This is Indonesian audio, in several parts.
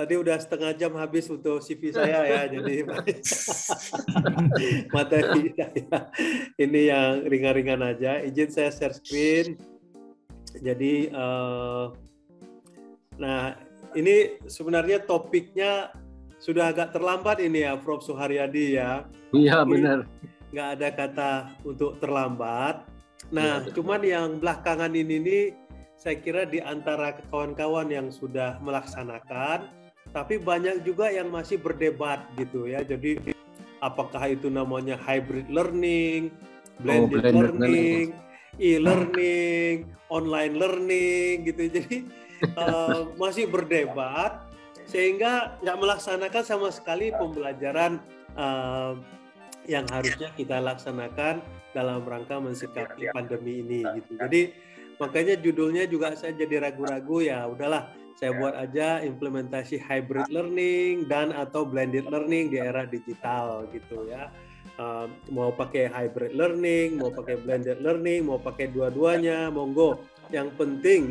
Tadi udah setengah jam habis untuk CV saya ya, jadi materi saya ini yang ringan-ringan aja. Izin saya share screen. Jadi, uh, nah ini sebenarnya topiknya sudah agak terlambat ini ya, Prof. Suharyadi ya. Iya benar. Nggak ada kata untuk terlambat. Nah, ya, cuman yang belakangan ini nih, saya kira di antara kawan-kawan yang sudah melaksanakan, tapi banyak juga yang masih berdebat gitu ya. Jadi apakah itu namanya hybrid learning, blended, oh, blended learning, e-learning, online learning gitu. Jadi uh, masih berdebat sehingga nggak melaksanakan sama sekali pembelajaran uh, yang harusnya kita laksanakan dalam rangka mensikapi pandemi ini gitu. Jadi makanya judulnya juga saya jadi ragu-ragu ya udahlah saya buat aja implementasi hybrid learning dan atau blended learning di era digital gitu ya. Uh, mau pakai hybrid learning, mau pakai blended learning, mau pakai dua-duanya, monggo. Yang penting,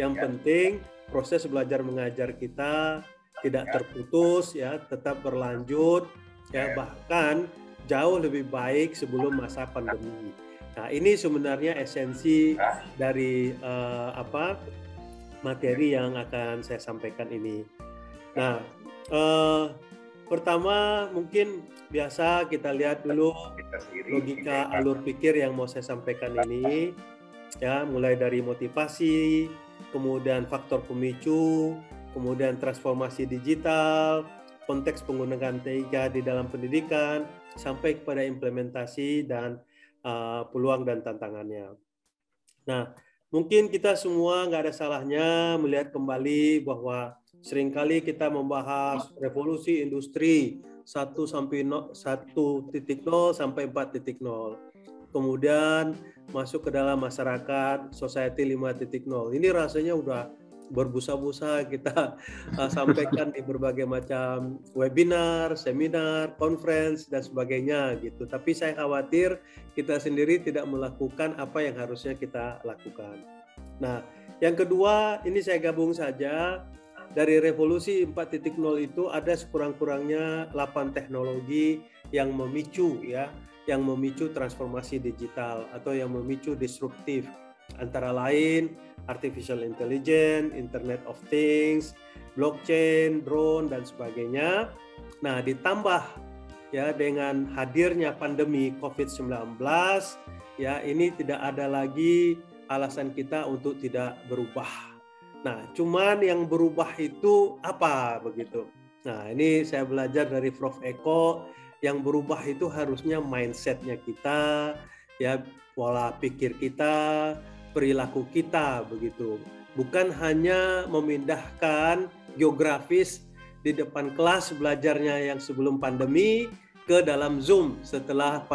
yang penting proses belajar mengajar kita tidak terputus ya, tetap berlanjut ya bahkan jauh lebih baik sebelum masa pandemi. Nah, ini sebenarnya esensi dari uh, apa materi yang akan saya sampaikan ini. Nah, uh, pertama mungkin biasa kita lihat dulu logika alur pikir yang mau saya sampaikan ini ya mulai dari motivasi kemudian faktor pemicu kemudian transformasi digital, konteks penggunaan TIK di dalam pendidikan, sampai kepada implementasi dan uh, peluang dan tantangannya. Nah, mungkin kita semua nggak ada salahnya melihat kembali bahwa sering kali kita membahas revolusi industri 1 sampai 1.0 sampai 4.0. Kemudian masuk ke dalam masyarakat society 5.0. Ini rasanya udah berbusa-busa kita uh, sampaikan di berbagai macam webinar, seminar, conference dan sebagainya gitu. Tapi saya khawatir kita sendiri tidak melakukan apa yang harusnya kita lakukan. Nah, yang kedua ini saya gabung saja dari revolusi 4.0 itu ada sekurang-kurangnya 8 teknologi yang memicu ya, yang memicu transformasi digital atau yang memicu disruptif antara lain artificial intelligence, Internet of Things, blockchain, drone dan sebagainya. Nah, ditambah ya dengan hadirnya pandemi Covid-19 ya ini tidak ada lagi alasan kita untuk tidak berubah. Nah, cuman yang berubah itu apa begitu? Nah, ini saya belajar dari Prof Eko yang berubah itu harusnya mindsetnya kita, ya pola pikir kita, perilaku kita begitu. Bukan hanya memindahkan geografis di depan kelas belajarnya yang sebelum pandemi ke dalam Zoom setelah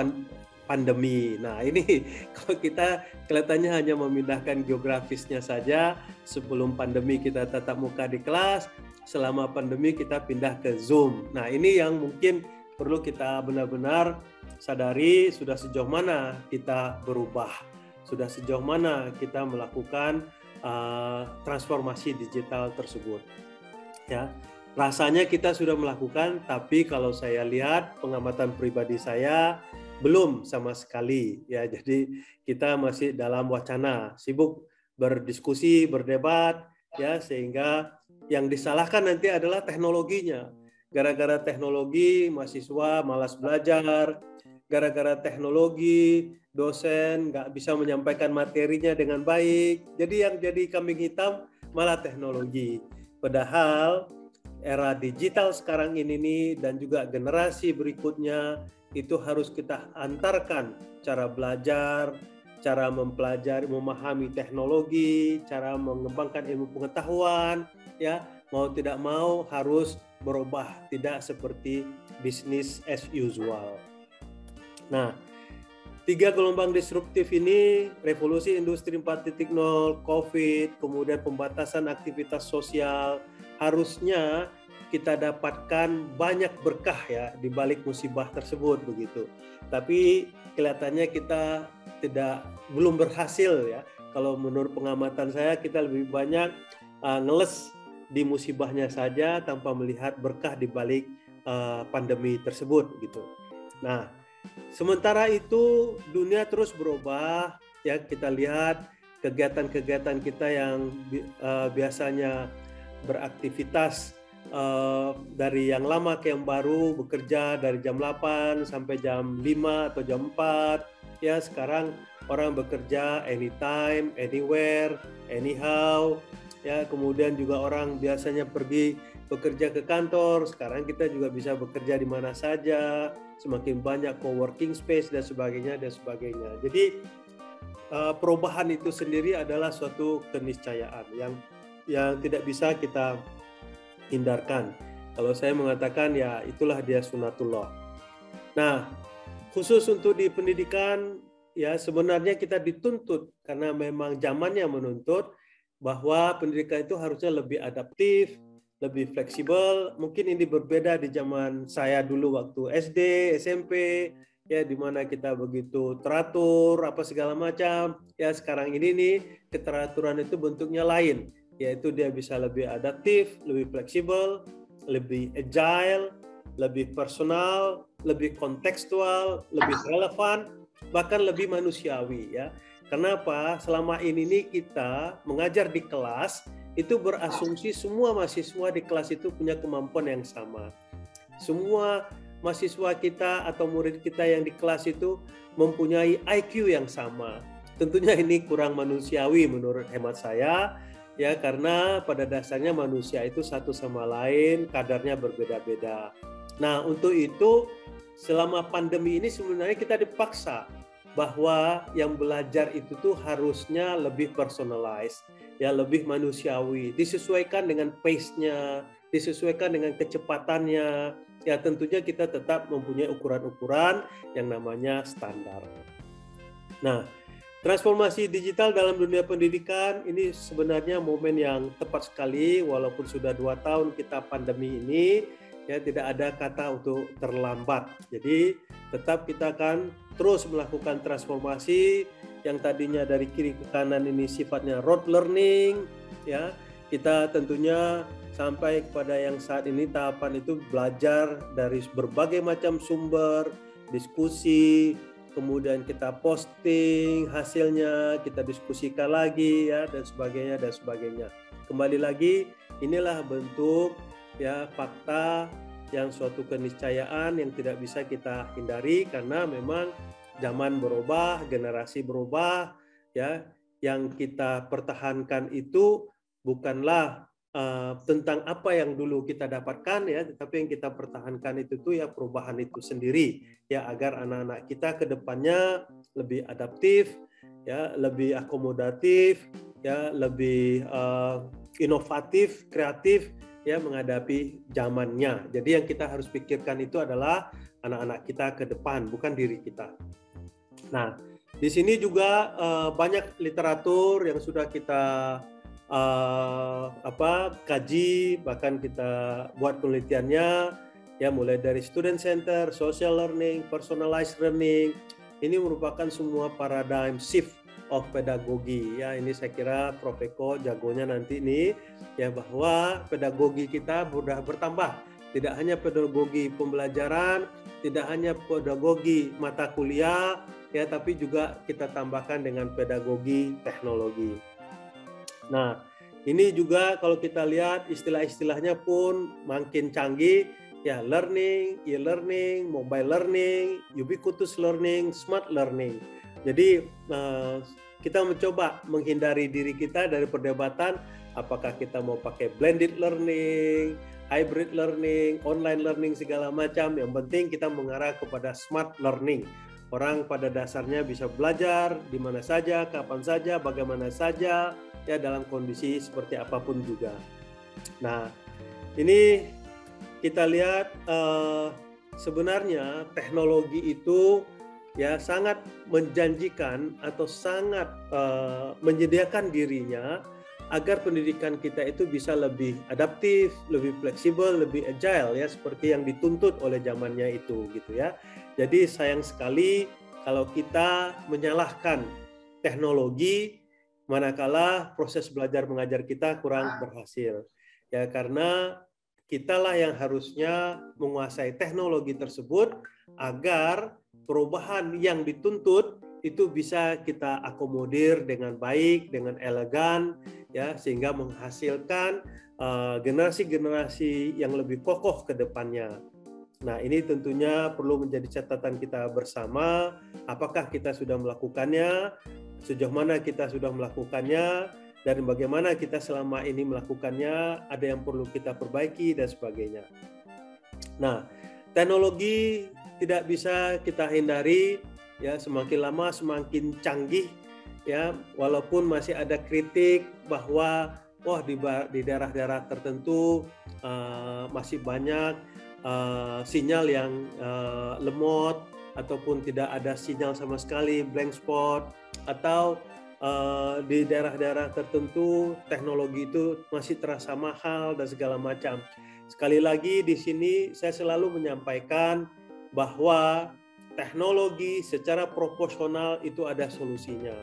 pandemi. Nah, ini kalau kita kelihatannya hanya memindahkan geografisnya saja sebelum pandemi kita tetap muka di kelas, selama pandemi kita pindah ke Zoom. Nah, ini yang mungkin perlu kita benar-benar sadari sudah sejauh mana kita berubah sudah sejauh mana kita melakukan uh, transformasi digital tersebut. Ya, rasanya kita sudah melakukan, tapi kalau saya lihat pengamatan pribadi saya belum sama sekali. Ya, jadi kita masih dalam wacana, sibuk berdiskusi, berdebat, ya sehingga yang disalahkan nanti adalah teknologinya. Gara-gara teknologi, mahasiswa malas belajar, gara-gara teknologi dosen nggak bisa menyampaikan materinya dengan baik. Jadi yang jadi kambing hitam malah teknologi. Padahal era digital sekarang ini nih dan juga generasi berikutnya itu harus kita antarkan cara belajar, cara mempelajari, memahami teknologi, cara mengembangkan ilmu pengetahuan, ya mau tidak mau harus berubah, tidak seperti bisnis as usual. Nah, tiga gelombang disruptif ini, revolusi industri 4.0, COVID, kemudian pembatasan aktivitas sosial, harusnya kita dapatkan banyak berkah ya di balik musibah tersebut begitu. Tapi kelihatannya kita tidak belum berhasil ya kalau menurut pengamatan saya kita lebih banyak uh, ngeles di musibahnya saja tanpa melihat berkah di balik uh, pandemi tersebut gitu. Nah, sementara itu dunia terus berubah ya kita lihat kegiatan-kegiatan kita yang uh, biasanya beraktivitas uh, dari yang lama ke yang baru bekerja dari jam 8 sampai jam 5 atau jam 4 ya sekarang orang bekerja anytime, anywhere, anyhow. Ya, kemudian juga orang biasanya pergi bekerja ke kantor, sekarang kita juga bisa bekerja di mana saja, semakin banyak co-working space dan sebagainya dan sebagainya. Jadi eh, perubahan itu sendiri adalah suatu keniscayaan yang yang tidak bisa kita hindarkan. Kalau saya mengatakan ya itulah dia sunatullah. Nah, khusus untuk di pendidikan ya sebenarnya kita dituntut karena memang zamannya menuntut bahwa pendidikan itu harusnya lebih adaptif, lebih fleksibel. Mungkin ini berbeda di zaman saya dulu waktu SD, SMP, ya di mana kita begitu teratur apa segala macam. Ya sekarang ini nih keteraturan itu bentuknya lain, yaitu dia bisa lebih adaptif, lebih fleksibel, lebih agile, lebih personal, lebih kontekstual, lebih relevan bahkan lebih manusiawi ya. Kenapa? Selama ini nih kita mengajar di kelas itu berasumsi semua mahasiswa di kelas itu punya kemampuan yang sama. Semua mahasiswa kita atau murid kita yang di kelas itu mempunyai IQ yang sama. Tentunya ini kurang manusiawi menurut hemat saya ya karena pada dasarnya manusia itu satu sama lain kadarnya berbeda-beda. Nah, untuk itu selama pandemi ini sebenarnya kita dipaksa bahwa yang belajar itu tuh harusnya lebih personalized, ya lebih manusiawi, disesuaikan dengan pace-nya, disesuaikan dengan kecepatannya. Ya tentunya kita tetap mempunyai ukuran-ukuran yang namanya standar. Nah, transformasi digital dalam dunia pendidikan ini sebenarnya momen yang tepat sekali walaupun sudah dua tahun kita pandemi ini ya tidak ada kata untuk terlambat. Jadi tetap kita akan terus melakukan transformasi yang tadinya dari kiri ke kanan ini sifatnya road learning ya. Kita tentunya sampai kepada yang saat ini tahapan itu belajar dari berbagai macam sumber, diskusi, kemudian kita posting hasilnya, kita diskusikan lagi ya dan sebagainya dan sebagainya. Kembali lagi inilah bentuk ya fakta yang suatu keniscayaan yang tidak bisa kita hindari karena memang zaman berubah, generasi berubah ya. Yang kita pertahankan itu bukanlah uh, tentang apa yang dulu kita dapatkan ya, tetapi yang kita pertahankan itu tuh ya perubahan itu sendiri ya agar anak-anak kita ke depannya lebih adaptif ya, lebih akomodatif ya, lebih uh, inovatif, kreatif ya menghadapi zamannya. Jadi yang kita harus pikirkan itu adalah anak-anak kita ke depan, bukan diri kita. Nah, di sini juga uh, banyak literatur yang sudah kita uh, apa kaji, bahkan kita buat penelitiannya ya mulai dari student center, social learning, personalized learning. Ini merupakan semua paradigm shift of pedagogi. Ya ini saya kira Prof. Eko jagonya nanti ini ya bahwa pedagogi kita sudah bertambah. Tidak hanya pedagogi pembelajaran tidak hanya pedagogi mata kuliah ya tapi juga kita tambahkan dengan pedagogi teknologi. Nah ini juga kalau kita lihat istilah-istilahnya pun makin canggih. Ya learning, e-learning, mobile learning, ubiquitous learning, smart learning. Jadi eh, kita mencoba menghindari diri kita dari perdebatan apakah kita mau pakai blended learning, hybrid learning, online learning segala macam. Yang penting kita mengarah kepada smart learning. Orang pada dasarnya bisa belajar di mana saja, kapan saja, bagaimana saja, ya dalam kondisi seperti apa pun juga. Nah, ini kita lihat uh, sebenarnya teknologi itu ya sangat menjanjikan atau sangat uh, menyediakan dirinya agar pendidikan kita itu bisa lebih adaptif, lebih fleksibel, lebih agile ya seperti yang dituntut oleh zamannya itu gitu ya. Jadi sayang sekali kalau kita menyalahkan teknologi manakala proses belajar mengajar kita kurang berhasil. Ya karena kitalah yang harusnya menguasai teknologi tersebut agar perubahan yang dituntut itu bisa kita akomodir dengan baik, dengan elegan, ya sehingga menghasilkan uh, generasi-generasi uh, yang lebih kokoh ke depannya. Nah, ini tentunya perlu menjadi catatan kita bersama. Apakah kita sudah melakukannya? Sejauh mana kita sudah melakukannya? Dan bagaimana kita selama ini melakukannya? Ada yang perlu kita perbaiki dan sebagainya. Nah, teknologi tidak bisa kita hindari. Ya, semakin lama semakin canggih. Ya, walaupun masih ada kritik bahwa wah di di daerah-daerah tertentu uh, masih banyak uh, sinyal yang uh, lemot ataupun tidak ada sinyal sama sekali blank spot atau uh, di daerah-daerah tertentu teknologi itu masih terasa mahal dan segala macam. Sekali lagi di sini saya selalu menyampaikan bahwa teknologi secara proporsional itu ada solusinya.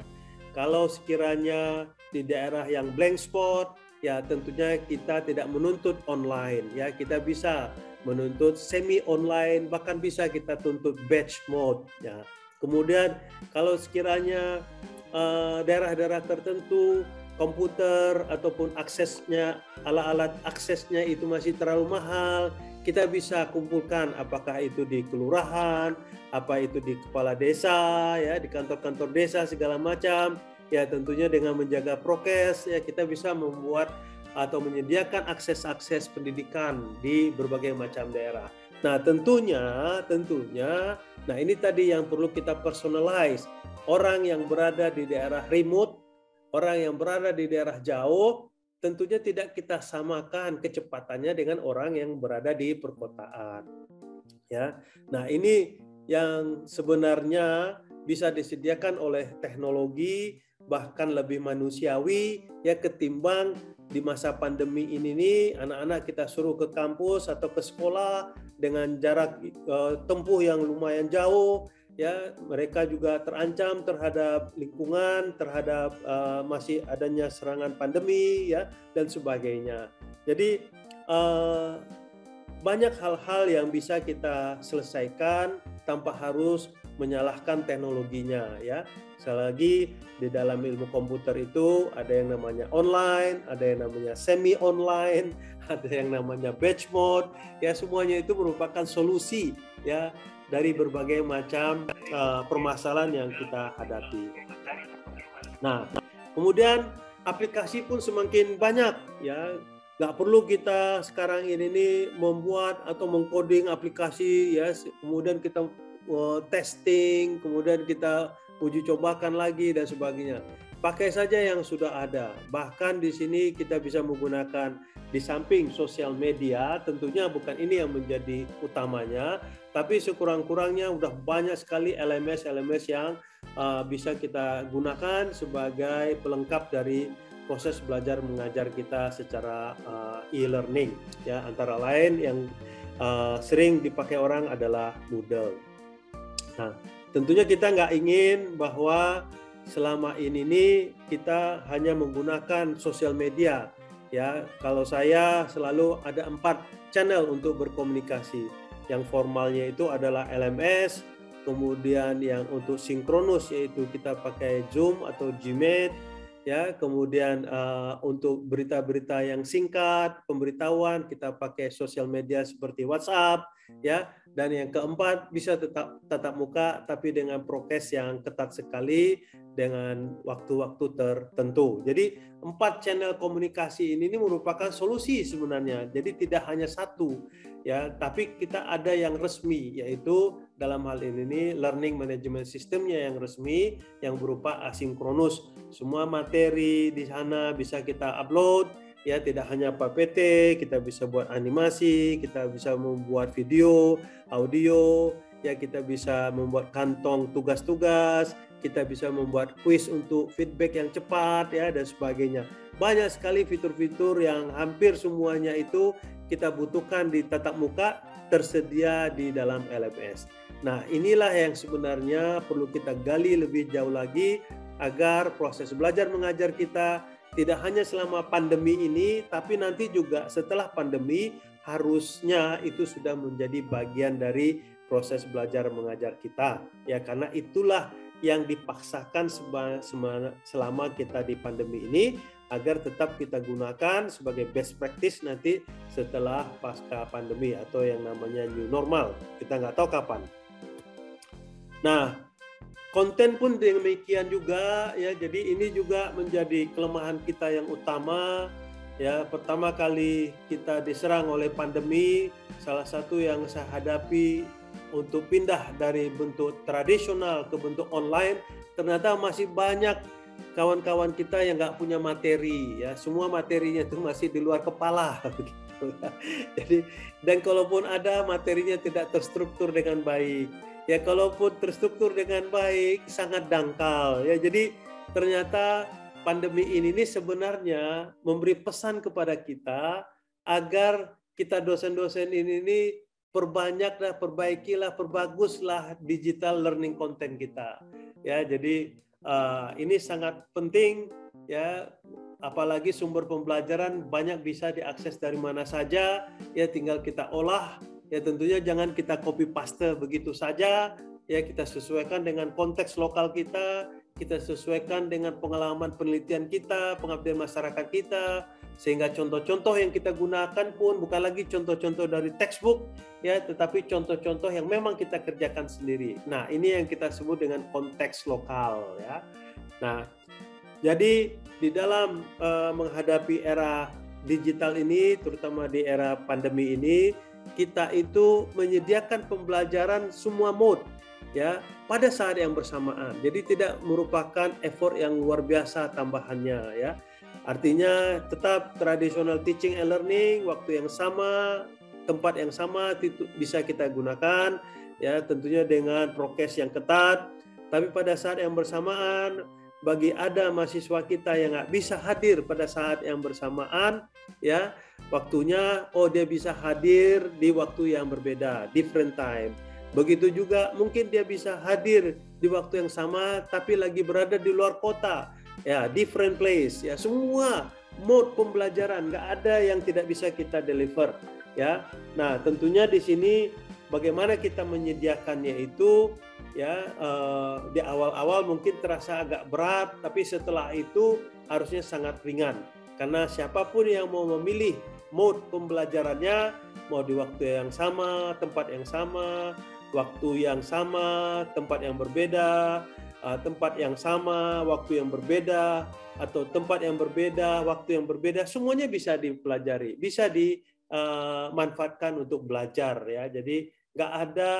Kalau sekiranya di daerah yang blank spot, ya tentunya kita tidak menuntut online, ya kita bisa menuntut semi online bahkan bisa kita tuntut batch mode ya. Kemudian kalau sekiranya eh, daerah-daerah tertentu komputer ataupun aksesnya alat-alat aksesnya itu masih terlalu mahal, kita bisa kumpulkan apakah itu di kelurahan, apa itu di kepala desa ya, di kantor-kantor desa segala macam. Ya tentunya dengan menjaga prokes ya kita bisa membuat atau menyediakan akses-akses pendidikan di berbagai macam daerah. Nah, tentunya, tentunya, nah ini tadi yang perlu kita personalize. Orang yang berada di daerah remote, orang yang berada di daerah jauh, tentunya tidak kita samakan kecepatannya dengan orang yang berada di perkotaan. Ya. Nah, ini yang sebenarnya bisa disediakan oleh teknologi bahkan lebih manusiawi ya ketimbang di masa pandemi ini nih anak-anak kita suruh ke kampus atau ke sekolah dengan jarak uh, tempuh yang lumayan jauh ya mereka juga terancam terhadap lingkungan terhadap uh, masih adanya serangan pandemi ya dan sebagainya jadi uh, banyak hal-hal yang bisa kita selesaikan tanpa harus menyalahkan teknologinya ya Sekali lagi di dalam ilmu komputer itu ada yang namanya online, ada yang namanya semi online, ada yang namanya batch mode. Ya semuanya itu merupakan solusi ya dari berbagai macam uh, permasalahan yang kita hadapi. Nah, kemudian aplikasi pun semakin banyak ya nggak perlu kita sekarang ini nih membuat atau mengcoding aplikasi ya kemudian kita uh, testing kemudian kita uji cobakan lagi dan sebagainya. Pakai saja yang sudah ada. Bahkan di sini kita bisa menggunakan di samping sosial media, tentunya bukan ini yang menjadi utamanya, tapi sekurang-kurangnya udah banyak sekali LMS-LMS yang uh, bisa kita gunakan sebagai pelengkap dari proses belajar mengajar kita secara uh, e-learning ya antara lain yang uh, sering dipakai orang adalah Moodle. Nah, Tentunya kita nggak ingin bahwa selama ini nih kita hanya menggunakan sosial media. Ya, kalau saya selalu ada empat channel untuk berkomunikasi. Yang formalnya itu adalah LMS, kemudian yang untuk sinkronus yaitu kita pakai Zoom atau Gmeet, ya. Kemudian uh, untuk berita-berita yang singkat pemberitahuan kita pakai sosial media seperti WhatsApp ya dan yang keempat bisa tetap tatap muka tapi dengan prokes yang ketat sekali dengan waktu-waktu tertentu. Jadi empat channel komunikasi ini, ini merupakan solusi sebenarnya. Jadi tidak hanya satu ya, tapi kita ada yang resmi yaitu dalam hal ini ini learning management systemnya yang resmi yang berupa asinkronus. Semua materi di sana bisa kita upload ya tidak hanya PPT, kita bisa buat animasi, kita bisa membuat video, audio, ya kita bisa membuat kantong tugas-tugas, kita bisa membuat quiz untuk feedback yang cepat ya dan sebagainya. Banyak sekali fitur-fitur yang hampir semuanya itu kita butuhkan di tatap muka tersedia di dalam LMS. Nah, inilah yang sebenarnya perlu kita gali lebih jauh lagi agar proses belajar mengajar kita tidak hanya selama pandemi ini, tapi nanti juga setelah pandemi harusnya itu sudah menjadi bagian dari proses belajar mengajar kita. Ya, karena itulah yang dipaksakan selama kita di pandemi ini agar tetap kita gunakan sebagai best practice nanti setelah pasca pandemi atau yang namanya new normal. Kita nggak tahu kapan. Nah, konten pun demikian juga ya. Jadi ini juga menjadi kelemahan kita yang utama ya. Pertama kali kita diserang oleh pandemi, salah satu yang saya hadapi untuk pindah dari bentuk tradisional ke bentuk online, ternyata masih banyak kawan-kawan kita yang nggak punya materi ya semua materinya itu masih di luar kepala begitu ya. jadi dan kalaupun ada materinya tidak terstruktur dengan baik ya kalaupun terstruktur dengan baik sangat dangkal. Ya jadi ternyata pandemi ini nih sebenarnya memberi pesan kepada kita agar kita dosen-dosen ini nih perbanyaklah, perbaikilah, perbaguslah digital learning content kita. Ya, jadi uh, ini sangat penting ya. Apalagi sumber pembelajaran banyak bisa diakses dari mana saja. Ya tinggal kita olah ya tentunya jangan kita copy paste begitu saja ya kita sesuaikan dengan konteks lokal kita kita sesuaikan dengan pengalaman penelitian kita pengabdian masyarakat kita sehingga contoh-contoh yang kita gunakan pun bukan lagi contoh-contoh dari textbook ya tetapi contoh-contoh yang memang kita kerjakan sendiri. Nah, ini yang kita sebut dengan konteks lokal ya. Nah, jadi di dalam uh, menghadapi era digital ini terutama di era pandemi ini kita itu menyediakan pembelajaran semua mode ya pada saat yang bersamaan. Jadi tidak merupakan effort yang luar biasa tambahannya ya Artinya tetap tradisional teaching and learning waktu yang sama, tempat yang sama bisa kita gunakan ya tentunya dengan prokes yang ketat. Tapi pada saat yang bersamaan bagi ada mahasiswa kita yang nggak bisa hadir pada saat yang bersamaan ya waktunya oh dia bisa hadir di waktu yang berbeda different time. Begitu juga mungkin dia bisa hadir di waktu yang sama tapi lagi berada di luar kota ya different place ya. Semua mode pembelajaran nggak ada yang tidak bisa kita deliver ya. Nah tentunya di sini bagaimana kita menyediakannya itu ya uh, di awal-awal mungkin terasa agak berat tapi setelah itu harusnya sangat ringan karena siapa pun yang mau memilih mode pembelajarannya mau di waktu yang sama tempat yang sama waktu yang sama tempat yang berbeda uh, tempat yang sama, waktu yang berbeda, atau tempat yang berbeda, waktu yang berbeda, semuanya bisa dipelajari, bisa dimanfaatkan uh, untuk belajar ya. Jadi nggak ada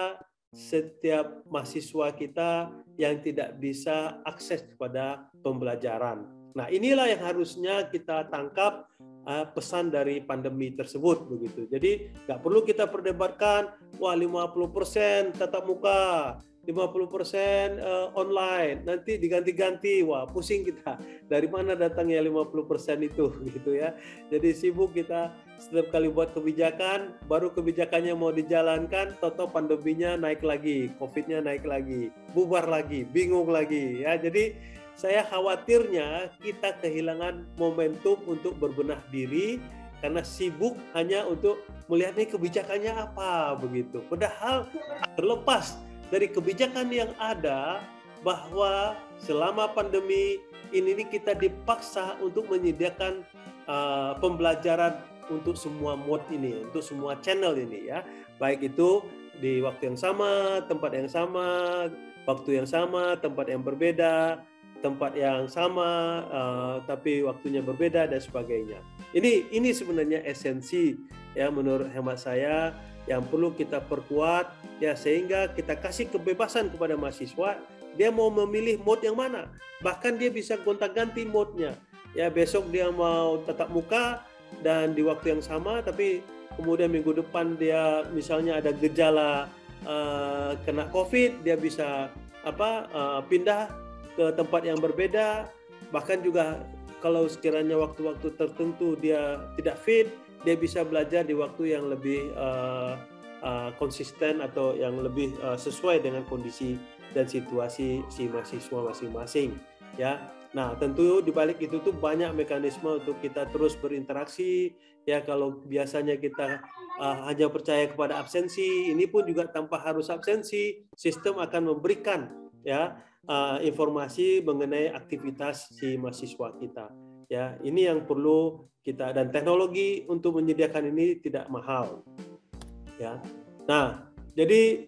setiap mahasiswa kita yang tidak bisa akses kepada pembelajaran. Nah inilah yang harusnya kita tangkap uh, pesan dari pandemi tersebut begitu. Jadi nggak perlu kita perdebatkan, wah 50% tatap muka, 50% uh, online, nanti diganti-ganti, wah pusing kita. Dari mana datangnya 50% itu gitu ya. Jadi sibuk kita setiap kali buat kebijakan, baru kebijakannya mau dijalankan, toto pandeminya naik lagi, covidnya naik lagi, bubar lagi, bingung lagi ya. Jadi saya khawatirnya kita kehilangan momentum untuk berbenah diri karena sibuk hanya untuk melihat nih kebijakannya apa begitu. Padahal terlepas dari kebijakan yang ada bahwa selama pandemi ini kita dipaksa untuk menyediakan uh, pembelajaran untuk semua mode ini, untuk semua channel ini ya. Baik itu di waktu yang sama, tempat yang sama, waktu yang sama, tempat yang berbeda, tempat yang sama uh, tapi waktunya berbeda dan sebagainya. Ini ini sebenarnya esensi ya menurut hemat saya yang perlu kita perkuat ya sehingga kita kasih kebebasan kepada mahasiswa dia mau memilih mode yang mana. Bahkan dia bisa gonta-ganti mode-nya. Ya besok dia mau tetap muka dan di waktu yang sama tapi kemudian minggu depan dia misalnya ada gejala uh, kena covid dia bisa apa uh, pindah ke tempat yang berbeda. Bahkan juga kalau sekiranya waktu-waktu tertentu dia tidak fit dia bisa belajar di waktu yang lebih uh, uh, konsisten atau yang lebih uh, sesuai dengan kondisi dan situasi si mahasiswa masing-masing. ya. Nah, tentu di balik itu tuh banyak mekanisme untuk kita terus berinteraksi. Ya, kalau biasanya kita uh, hanya percaya kepada absensi, ini pun juga tanpa harus absensi, sistem akan memberikan ya uh, informasi mengenai aktivitas si mahasiswa kita. Ya, ini yang perlu kita dan teknologi untuk menyediakan ini tidak mahal. Ya. Nah, jadi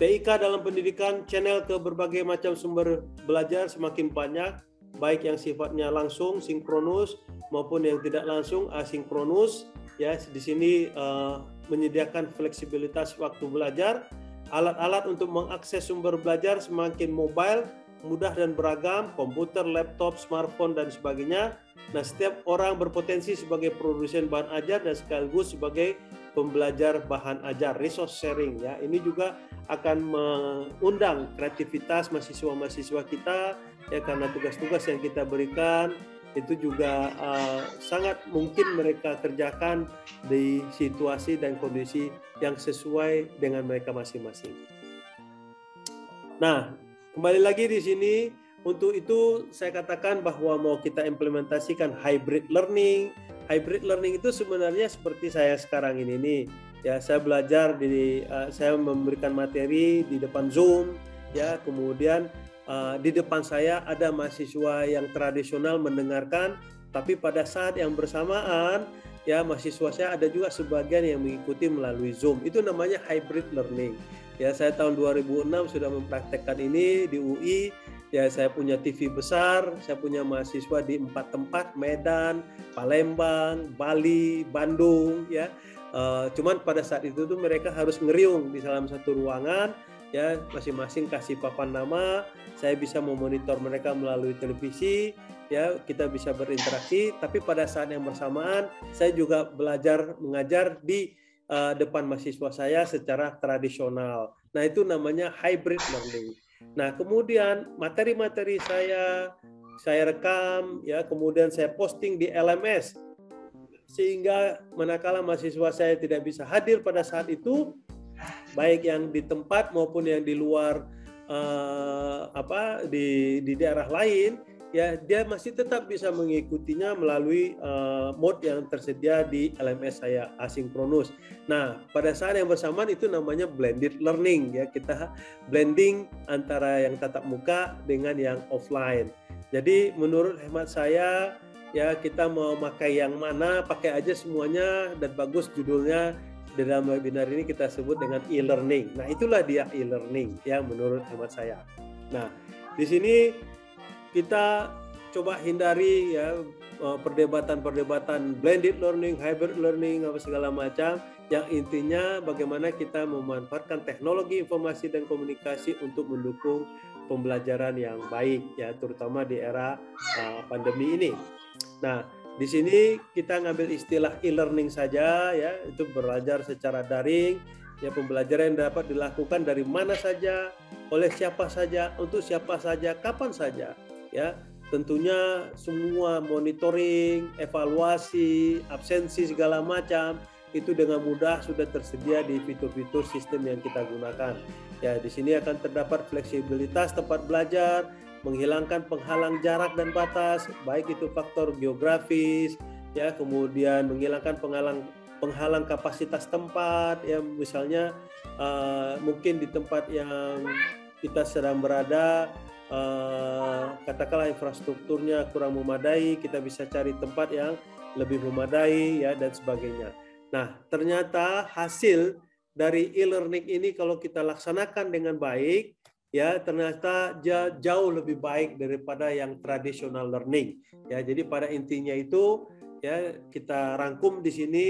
TIK dalam pendidikan channel ke berbagai macam sumber belajar semakin banyak baik yang sifatnya langsung sinkronus maupun yang tidak langsung asinkronus ya di sini uh, menyediakan fleksibilitas waktu belajar alat-alat untuk mengakses sumber belajar semakin mobile mudah dan beragam komputer laptop smartphone dan sebagainya nah setiap orang berpotensi sebagai produsen bahan ajar dan sekaligus sebagai pembelajar bahan ajar resource sharing ya ini juga akan mengundang kreativitas mahasiswa-mahasiswa kita ya karena tugas-tugas yang kita berikan itu juga uh, sangat mungkin mereka kerjakan di situasi dan kondisi yang sesuai dengan mereka masing-masing. Nah, kembali lagi di sini untuk itu saya katakan bahwa mau kita implementasikan hybrid learning. Hybrid learning itu sebenarnya seperti saya sekarang ini nih. Ya, saya belajar di uh, saya memberikan materi di depan Zoom ya, kemudian uh, di depan saya ada mahasiswa yang tradisional mendengarkan, tapi pada saat yang bersamaan ya mahasiswa saya ada juga sebagian yang mengikuti melalui Zoom. Itu namanya hybrid learning. Ya, saya tahun 2006 sudah mempraktekkan ini di UI. Ya, saya punya TV besar, saya punya mahasiswa di empat tempat, Medan, Palembang, Bali, Bandung, ya. Uh, cuman pada saat itu tuh mereka harus ngeriung di dalam satu ruangan ya masing-masing kasih papan nama saya bisa memonitor mereka melalui televisi ya kita bisa berinteraksi tapi pada saat yang bersamaan saya juga belajar mengajar di uh, depan mahasiswa saya secara tradisional. Nah itu namanya hybrid learning. Nah kemudian materi-materi saya saya rekam ya kemudian saya posting di LMS sehingga manakala mahasiswa saya tidak bisa hadir pada saat itu baik yang di tempat maupun yang di luar uh, apa di di daerah lain ya dia masih tetap bisa mengikutinya melalui uh, mode yang tersedia di LMS saya asinkronus. Nah, pada saat yang bersamaan itu namanya blended learning ya. Kita blending antara yang tatap muka dengan yang offline. Jadi menurut hemat saya ya kita mau pakai yang mana, pakai aja semuanya dan bagus judulnya di dalam webinar ini kita sebut dengan e-learning. Nah, itulah dia e-learning ya menurut hemat saya. Nah, di sini kita coba hindari ya eh, perdebatan-perdebatan blended learning, hybrid learning apa segala macam. Yang intinya bagaimana kita memanfaatkan teknologi informasi dan komunikasi untuk mendukung pembelajaran yang baik ya terutama di era uh, pandemi ini. Nah, di sini kita ngambil istilah e-learning saja ya, itu belajar secara daring, ya pembelajaran yang dapat dilakukan dari mana saja, oleh siapa saja, untuk siapa saja, kapan saja, ya. Tentunya semua monitoring, evaluasi, absensi segala macam itu dengan mudah sudah tersedia di fitur-fitur sistem yang kita gunakan. Ya, di sini akan terdapat fleksibilitas tempat belajar, menghilangkan penghalang jarak dan batas, baik itu faktor geografis, ya, kemudian menghilangkan penghalang penghalang kapasitas tempat, ya, misalnya uh, mungkin di tempat yang kita sedang berada, uh, katakanlah infrastrukturnya kurang memadai, kita bisa cari tempat yang lebih memadai, ya, dan sebagainya. Nah, ternyata hasil dari e-learning ini kalau kita laksanakan dengan baik, ya ternyata jauh lebih baik daripada yang tradisional learning ya jadi pada intinya itu ya kita rangkum di sini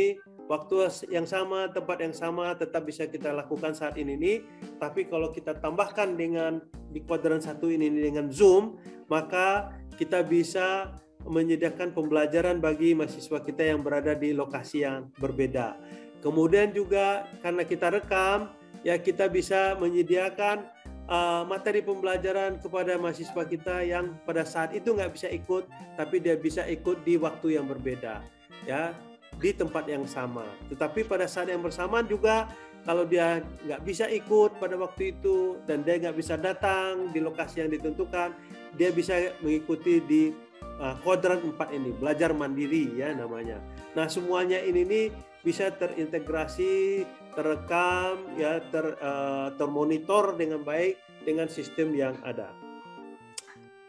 waktu yang sama tempat yang sama tetap bisa kita lakukan saat ini nih tapi kalau kita tambahkan dengan di kuadran satu ini dengan zoom maka kita bisa menyediakan pembelajaran bagi mahasiswa kita yang berada di lokasi yang berbeda. Kemudian juga karena kita rekam ya kita bisa menyediakan uh, materi pembelajaran kepada mahasiswa kita yang pada saat itu nggak bisa ikut, tapi dia bisa ikut di waktu yang berbeda, ya di tempat yang sama. Tetapi pada saat yang bersamaan juga kalau dia nggak bisa ikut pada waktu itu dan dia nggak bisa datang di lokasi yang ditentukan, dia bisa mengikuti di uh, kuadran 4 ini, belajar mandiri ya namanya. Nah, semuanya ini nih bisa terintegrasi, terekam ya, ter uh, termonitor dengan baik dengan sistem yang ada.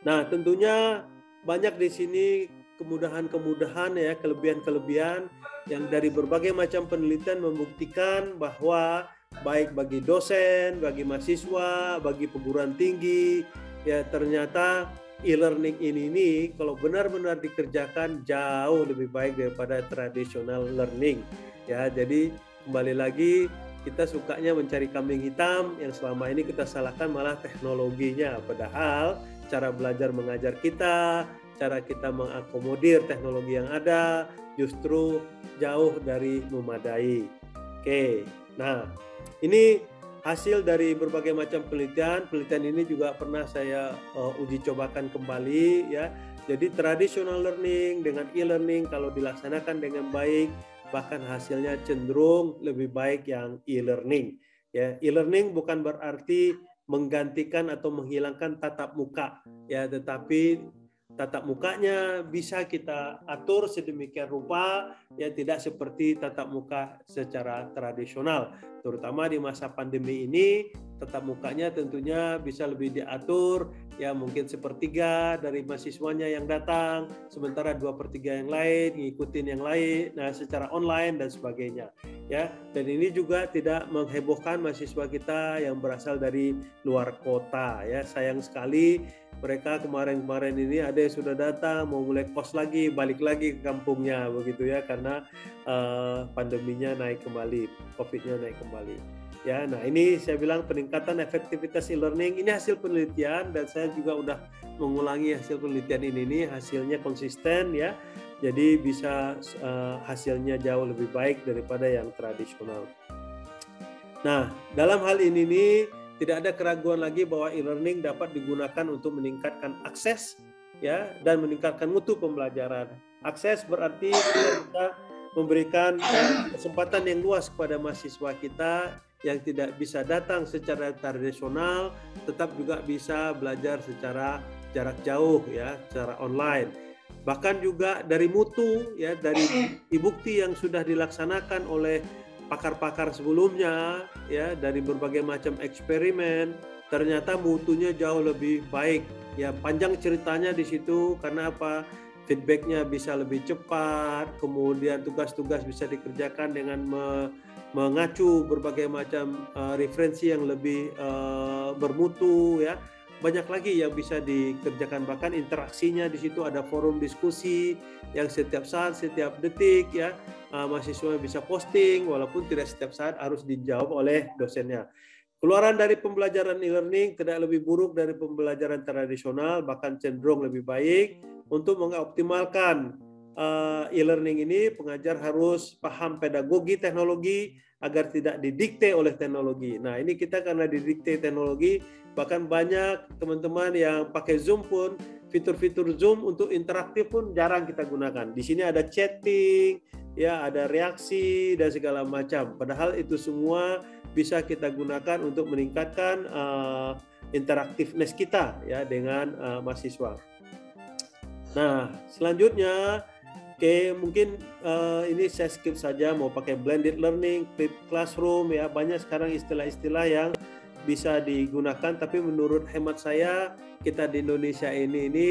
Nah, tentunya banyak di sini kemudahan-kemudahan ya, kelebihan-kelebihan yang dari berbagai macam penelitian membuktikan bahwa baik bagi dosen, bagi mahasiswa, bagi perguruan tinggi, ya ternyata e-learning ini ini kalau benar-benar dikerjakan jauh lebih baik daripada traditional learning. Ya, jadi kembali lagi kita sukanya mencari kambing hitam yang selama ini kita salahkan malah teknologinya padahal cara belajar mengajar kita cara kita mengakomodir teknologi yang ada justru jauh dari memadai. Oke, nah ini hasil dari berbagai macam penelitian. Penelitian ini juga pernah saya uh, uji cobakan kembali ya. Jadi traditional learning dengan e-learning kalau dilaksanakan dengan baik bahkan hasilnya cenderung lebih baik yang e-learning. Ya, e-learning bukan berarti menggantikan atau menghilangkan tatap muka ya, tetapi tatap mukanya bisa kita atur sedemikian rupa ya tidak seperti tatap muka secara tradisional. Terutama di masa pandemi ini tatap mukanya tentunya bisa lebih diatur ya mungkin sepertiga dari mahasiswanya yang datang sementara dua per tiga yang lain ngikutin yang lain nah secara online dan sebagainya ya. Dan ini juga tidak menghebohkan mahasiswa kita yang berasal dari luar kota ya. Sayang sekali mereka kemarin-kemarin ini ada yang sudah datang mau mulai kos lagi balik lagi ke kampungnya begitu ya karena uh, pandeminya naik kembali covidnya naik kembali. Ya nah ini saya bilang peningkatan efektivitas e-learning ini hasil penelitian dan saya juga udah mengulangi hasil penelitian ini nih hasilnya konsisten ya. Jadi bisa uh, hasilnya jauh lebih baik daripada yang tradisional. Nah dalam hal ini nih tidak ada keraguan lagi bahwa e-learning dapat digunakan untuk meningkatkan akses ya dan meningkatkan mutu pembelajaran. Akses berarti kita memberikan eh, kesempatan yang luas kepada mahasiswa kita yang tidak bisa datang secara tradisional tetap juga bisa belajar secara jarak jauh ya, secara online. Bahkan juga dari mutu ya dari bukti yang sudah dilaksanakan oleh pakar-pakar sebelumnya ya dari berbagai macam eksperimen ternyata mutunya jauh lebih baik. Ya panjang ceritanya di situ karena apa? Feedbacknya bisa lebih cepat kemudian tugas-tugas bisa dikerjakan dengan me, mengacu berbagai macam uh, referensi yang lebih uh, bermutu ya banyak lagi yang bisa dikerjakan. Bahkan interaksinya di situ ada forum diskusi yang setiap saat setiap detik ya uh, mahasiswa bisa posting walaupun tidak setiap saat harus dijawab oleh dosennya. Keluaran dari pembelajaran e-learning tidak lebih buruk dari pembelajaran tradisional bahkan cenderung lebih baik untuk mengoptimalkan uh, e-learning ini. Pengajar harus paham pedagogi teknologi agar tidak didikte oleh teknologi. Nah, ini kita karena didikte teknologi, bahkan banyak teman-teman yang pakai Zoom pun fitur-fitur Zoom untuk interaktif pun jarang kita gunakan. Di sini ada chatting, ya, ada reaksi dan segala macam. Padahal itu semua bisa kita gunakan untuk meningkatkan uh, interaktifness kita ya dengan uh, mahasiswa. Nah, selanjutnya Oke, mungkin uh, ini saya skip saja mau pakai blended learning, flip classroom ya banyak sekarang istilah-istilah yang bisa digunakan tapi menurut hemat saya kita di Indonesia ini ini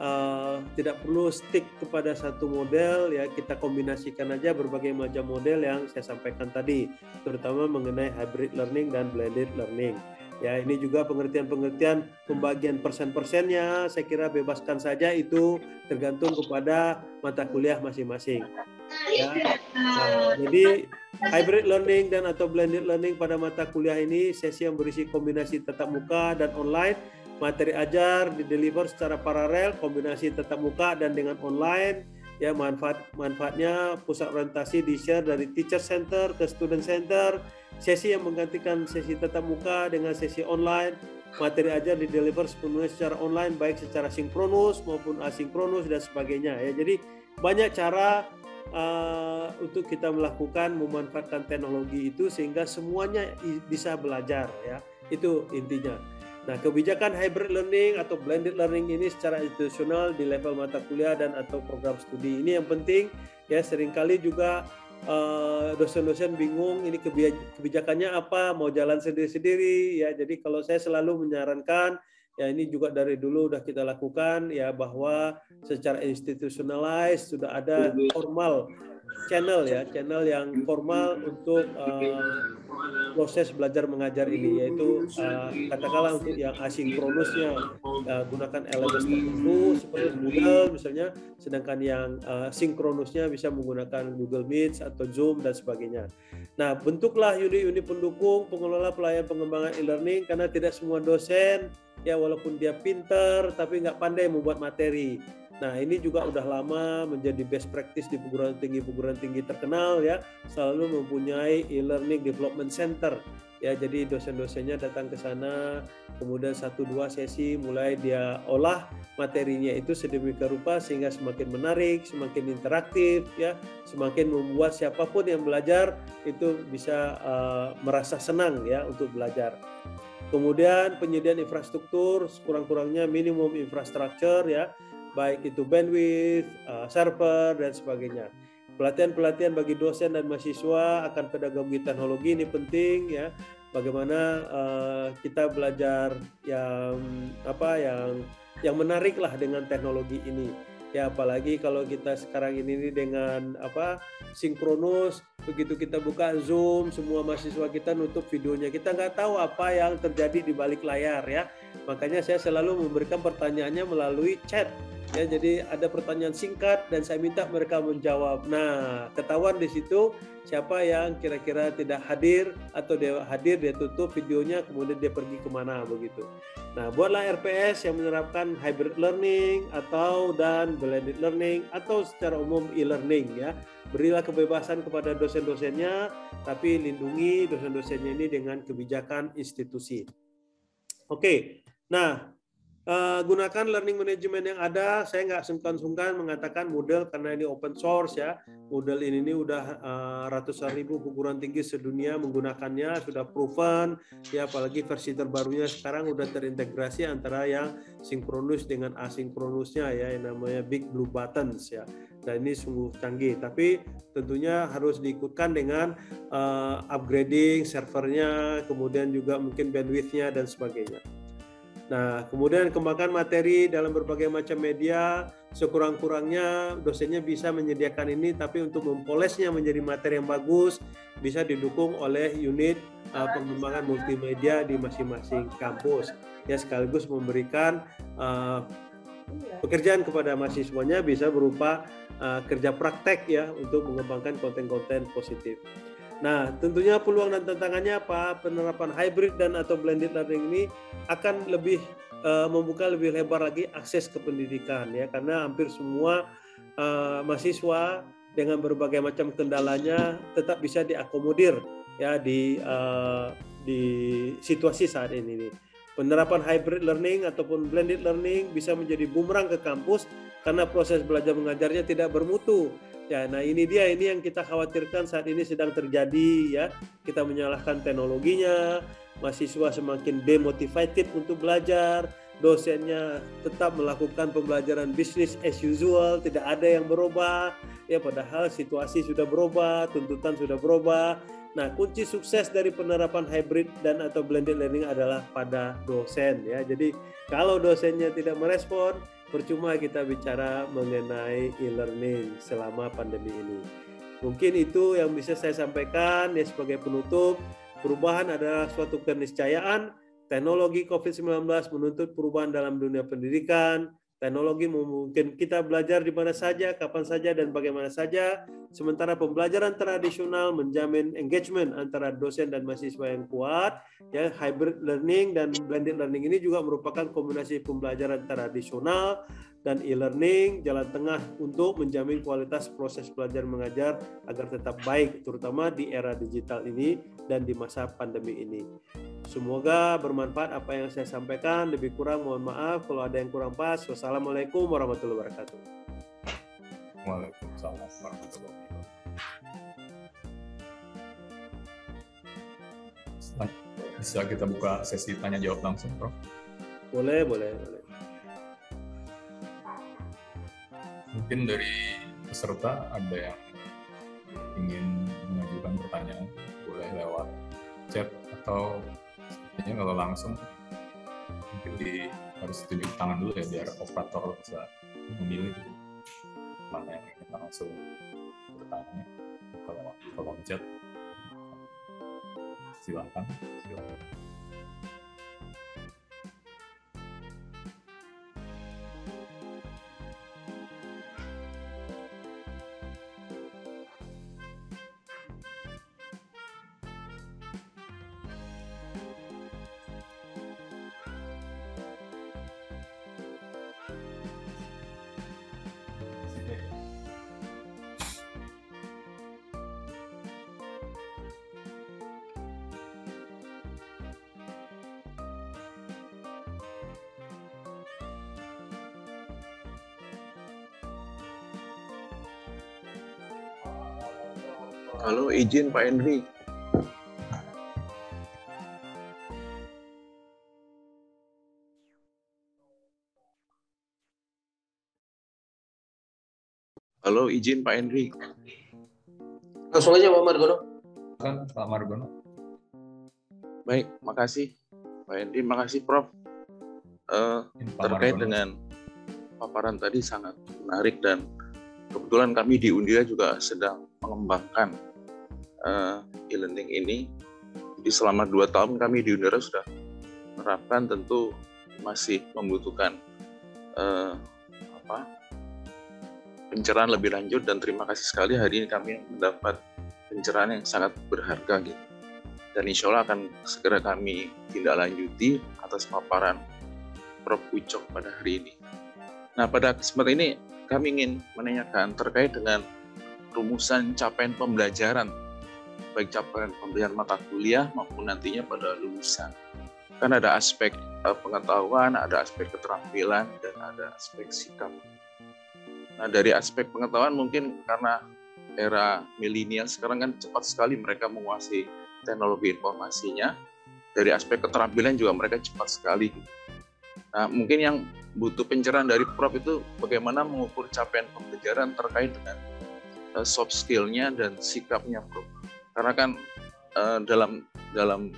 uh, tidak perlu stick kepada satu model ya kita kombinasikan aja berbagai macam model yang saya sampaikan tadi terutama mengenai hybrid learning dan blended learning. Ya, ini juga pengertian-pengertian pembagian persen-persennya saya kira bebaskan saja itu tergantung kepada mata kuliah masing-masing. Ya. Nah, jadi hybrid learning dan atau blended learning pada mata kuliah ini sesi yang berisi kombinasi tatap muka dan online materi ajar di deliver secara paralel kombinasi tatap muka dan dengan online ya manfaat manfaatnya pusat orientasi di share dari teacher center ke student center sesi yang menggantikan sesi tatap muka dengan sesi online. Materi ajar di deliver sepenuhnya secara online baik secara sinkronus maupun asinkronus dan sebagainya ya. Jadi banyak cara uh, untuk kita melakukan memanfaatkan teknologi itu sehingga semuanya bisa belajar ya. Itu intinya Nah, kebijakan hybrid learning atau blended learning ini secara institusional di level mata kuliah dan atau program studi ini yang penting ya sering kali juga eh, dosen-dosen bingung ini kebijakannya apa mau jalan sendiri-sendiri ya. Jadi kalau saya selalu menyarankan ya ini juga dari dulu sudah kita lakukan ya bahwa secara institutionalized sudah ada formal channel ya, channel yang formal untuk uh, proses belajar mengajar ini yaitu uh, katakanlah untuk yang asinkronusnya uh, gunakan LMS tertentu seperti Moodle misalnya, sedangkan yang uh, sinkronusnya bisa menggunakan Google Meet atau Zoom dan sebagainya. Nah, bentuklah unit-unit pendukung pengelola pelayanan pengembangan e-learning karena tidak semua dosen ya walaupun dia pinter tapi nggak pandai membuat materi Nah, ini juga udah lama menjadi best practice di perguruan tinggi perguruan tinggi terkenal ya, selalu mempunyai e-learning development center. Ya, jadi dosen-dosennya datang ke sana, kemudian satu dua sesi mulai dia olah materinya itu sedemikian rupa sehingga semakin menarik, semakin interaktif ya, semakin membuat siapa pun yang belajar itu bisa uh, merasa senang ya untuk belajar. Kemudian penyediaan infrastruktur sekurang-kurangnya minimum infrastruktur ya baik itu bandwidth, uh, server dan sebagainya. Pelatihan-pelatihan bagi dosen dan mahasiswa akan pedagogi teknologi ini penting ya. Bagaimana uh, kita belajar yang apa yang yang menarik lah dengan teknologi ini ya apalagi kalau kita sekarang ini dengan apa sinkronus begitu kita buka zoom semua mahasiswa kita nutup videonya kita nggak tahu apa yang terjadi di balik layar ya makanya saya selalu memberikan pertanyaannya melalui chat. Ya jadi ada pertanyaan singkat dan saya minta mereka menjawab. Nah ketahuan di situ siapa yang kira-kira tidak hadir atau dia hadir dia tutup videonya kemudian dia pergi ke mana begitu. Nah buatlah RPS yang menerapkan hybrid learning atau dan blended learning atau secara umum e-learning ya. Berilah kebebasan kepada dosen-dosennya tapi lindungi dosen-dosennya ini dengan kebijakan institusi. Oke nah Uh, gunakan learning management yang ada. Saya nggak sungkan-sungkan mengatakan model karena ini open source ya. Model ini, ini udah uh, ratusan ribu perguruan tinggi sedunia menggunakannya, sudah proven. Ya apalagi versi terbarunya sekarang udah terintegrasi antara yang sinkronus dengan asinkronusnya ya, yang namanya Big Blue Buttons ya. Dan ini sungguh canggih. Tapi tentunya harus diikutkan dengan uh, upgrading servernya, kemudian juga mungkin bandwidthnya dan sebagainya. Nah, kemudian kembangkan materi dalam berbagai macam media, sekurang-kurangnya dosennya bisa menyediakan ini, tapi untuk mempolesnya menjadi materi yang bagus, bisa didukung oleh unit uh, pengembangan multimedia di masing-masing kampus. Ya, sekaligus memberikan uh, pekerjaan kepada mahasiswanya bisa berupa uh, kerja praktek ya untuk mengembangkan konten-konten positif. Nah, tentunya peluang dan tantangannya apa? Penerapan hybrid dan atau blended learning ini akan lebih uh, membuka lebih lebar lagi akses ke pendidikan ya karena hampir semua uh, mahasiswa dengan berbagai macam kendalanya tetap bisa diakomodir ya di uh, di situasi saat ini nih. Penerapan hybrid learning ataupun blended learning bisa menjadi bumerang ke kampus karena proses belajar mengajarnya tidak bermutu Ya, nah ini dia ini yang kita khawatirkan saat ini sedang terjadi ya. Kita menyalahkan teknologinya, mahasiswa semakin demotivated untuk belajar, dosennya tetap melakukan pembelajaran bisnis as usual, tidak ada yang berubah. Ya, padahal situasi sudah berubah, tuntutan sudah berubah. Nah, kunci sukses dari penerapan hybrid dan atau blended learning adalah pada dosen ya. Jadi, kalau dosennya tidak merespon, percuma kita bicara mengenai e-learning selama pandemi ini. Mungkin itu yang bisa saya sampaikan ya sebagai penutup. Perubahan adalah suatu keniscayaan. Teknologi COVID-19 menuntut perubahan dalam dunia pendidikan, Teknologi memungkinkan kita belajar di mana saja, kapan saja, dan bagaimana saja. Sementara pembelajaran tradisional menjamin engagement antara dosen dan mahasiswa yang kuat. Ya, hybrid learning dan blended learning ini juga merupakan kombinasi pembelajaran tradisional dan e-learning jalan tengah untuk menjamin kualitas proses belajar mengajar agar tetap baik terutama di era digital ini dan di masa pandemi ini. Semoga bermanfaat apa yang saya sampaikan. Lebih kurang mohon maaf kalau ada yang kurang pas. Wassalamualaikum warahmatullahi wabarakatuh. Waalaikumsalam warahmatullahi wabarakatuh. Bisa kita buka sesi tanya jawab langsung, Prof. Boleh, boleh, boleh. Mungkin dari peserta ada yang ingin mengajukan pertanyaan, boleh lewat chat atau sebenarnya kalau langsung mungkin di harus tunjuk tangan dulu ya biar operator bisa memilih mana yang ingin langsung bertanya. Kalau kalau chat silakan silakan Halo, izin Pak Henry. Halo, izin Pak Henry. Langsung aja Pak Margono. kan Pak Margono Baik, makasih Pak Henry, makasih Prof. Eh, Pak terkait Margono. dengan paparan tadi sangat menarik dan kebetulan kami di Undira juga sedang mengembangkan eh, e-learning ini. Di selama dua tahun kami di Undira sudah menerapkan tentu masih membutuhkan eh, apa pencerahan lebih lanjut dan terima kasih sekali hari ini kami mendapat pencerahan yang sangat berharga gitu. Dan insya Allah akan segera kami tindak lanjuti atas paparan Prof. Ucok pada hari ini. Nah, pada kesempatan ini kami ingin menanyakan terkait dengan rumusan capaian pembelajaran, baik capaian pembelajaran mata kuliah maupun nantinya pada lulusan. Kan ada aspek eh, pengetahuan, ada aspek keterampilan, dan ada aspek sikap. Nah, dari aspek pengetahuan mungkin karena era milenial sekarang kan cepat sekali mereka menguasai teknologi informasinya. Dari aspek keterampilan juga mereka cepat sekali. Nah, mungkin yang butuh pencerahan dari Prof itu bagaimana mengukur capaian pembelajaran terkait dengan uh, soft skill-nya dan sikapnya, Prof. Karena kan uh, dalam dalam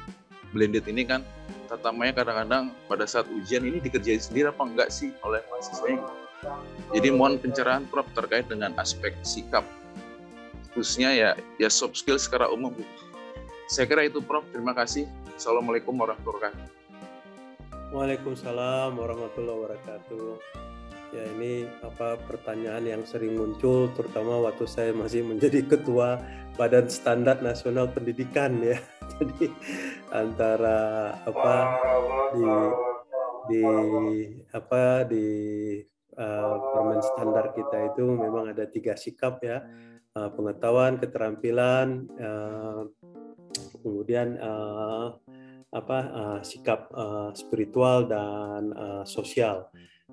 blended ini kan tatamanya kadang-kadang pada saat ujian ini dikerjain sendiri apa enggak sih oleh mahasiswanya. Jadi mohon pencerahan Prof terkait dengan aspek sikap khususnya ya ya soft skill secara umum. Saya kira itu Prof. Terima kasih. Assalamualaikum warahmatullahi wabarakatuh. Waalaikumsalam warahmatullahi wabarakatuh. Ya ini apa pertanyaan yang sering muncul terutama waktu saya masih menjadi ketua Badan Standar Nasional Pendidikan ya. Jadi antara apa di di apa di uh, permen standar kita itu memang ada tiga sikap ya uh, pengetahuan keterampilan uh, kemudian uh, apa uh, sikap uh, spiritual dan uh, sosial.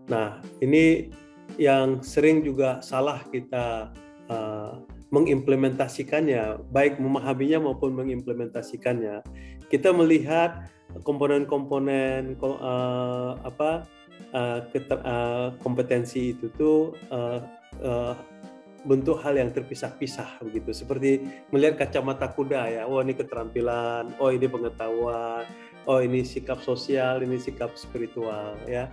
Nah ini yang sering juga salah kita uh, mengimplementasikannya, baik memahaminya maupun mengimplementasikannya. Kita melihat komponen-komponen uh, apa uh, keter, uh, kompetensi itu tuh uh, uh, bentuk hal yang terpisah-pisah begitu seperti melihat kacamata kuda ya oh ini keterampilan oh ini pengetahuan oh ini sikap sosial ini sikap spiritual ya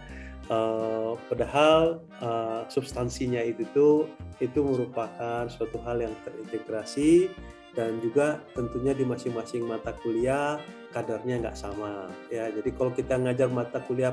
uh, padahal uh, substansinya itu tuh itu merupakan suatu hal yang terintegrasi dan juga tentunya di masing-masing mata kuliah kadarnya nggak sama ya. Jadi kalau kita ngajar mata kuliah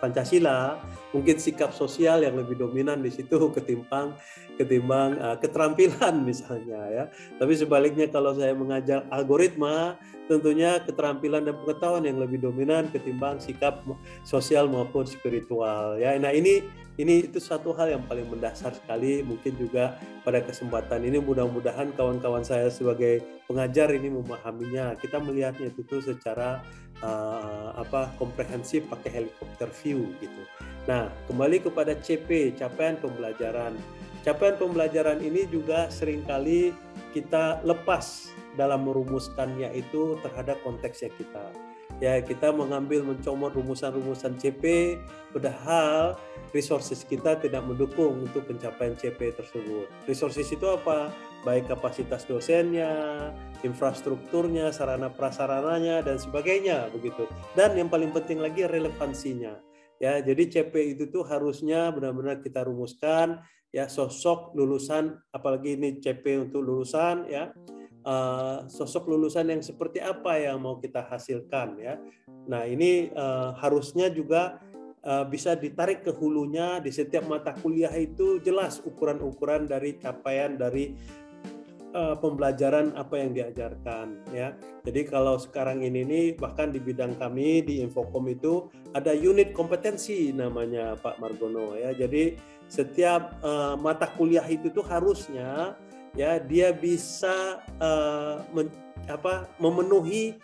Pancasila mungkin sikap sosial yang lebih dominan di situ ketimbang ketimbang uh, keterampilan misalnya ya. Tapi sebaliknya kalau saya mengajar algoritma tentunya keterampilan dan pengetahuan yang lebih dominan ketimbang sikap sosial maupun spiritual ya. Nah ini ini itu satu hal yang paling mendasar sekali. Mungkin juga pada kesempatan ini mudah-mudahan kawan-kawan saya sebagai pengajar ini memahaminya. Kita melihatnya itu tuh secara uh, apa komprehensif pakai helikopter view gitu. Nah kembali kepada CP capaian pembelajaran. Capaian pembelajaran ini juga sering kali kita lepas dalam merumuskannya itu terhadap konteksnya kita ya kita mengambil mencomot rumusan-rumusan CP padahal resources kita tidak mendukung untuk pencapaian CP tersebut. Resources itu apa? Baik kapasitas dosennya, infrastrukturnya, sarana prasarananya dan sebagainya begitu. Dan yang paling penting lagi relevansinya. Ya, jadi CP itu tuh harusnya benar-benar kita rumuskan ya sosok lulusan apalagi ini CP untuk lulusan ya uh, sosok lulusan yang seperti apa yang mau kita hasilkan ya. Nah ini uh, harusnya juga uh, bisa ditarik ke hulunya di setiap mata kuliah itu jelas ukuran-ukuran dari capaian dari uh, pembelajaran apa yang diajarkan ya. Jadi kalau sekarang ini nih bahkan di bidang kami di Infocom itu ada unit kompetensi namanya Pak Margono ya. Jadi setiap uh, mata kuliah itu tuh harusnya ya dia bisa uh, men, apa memenuhi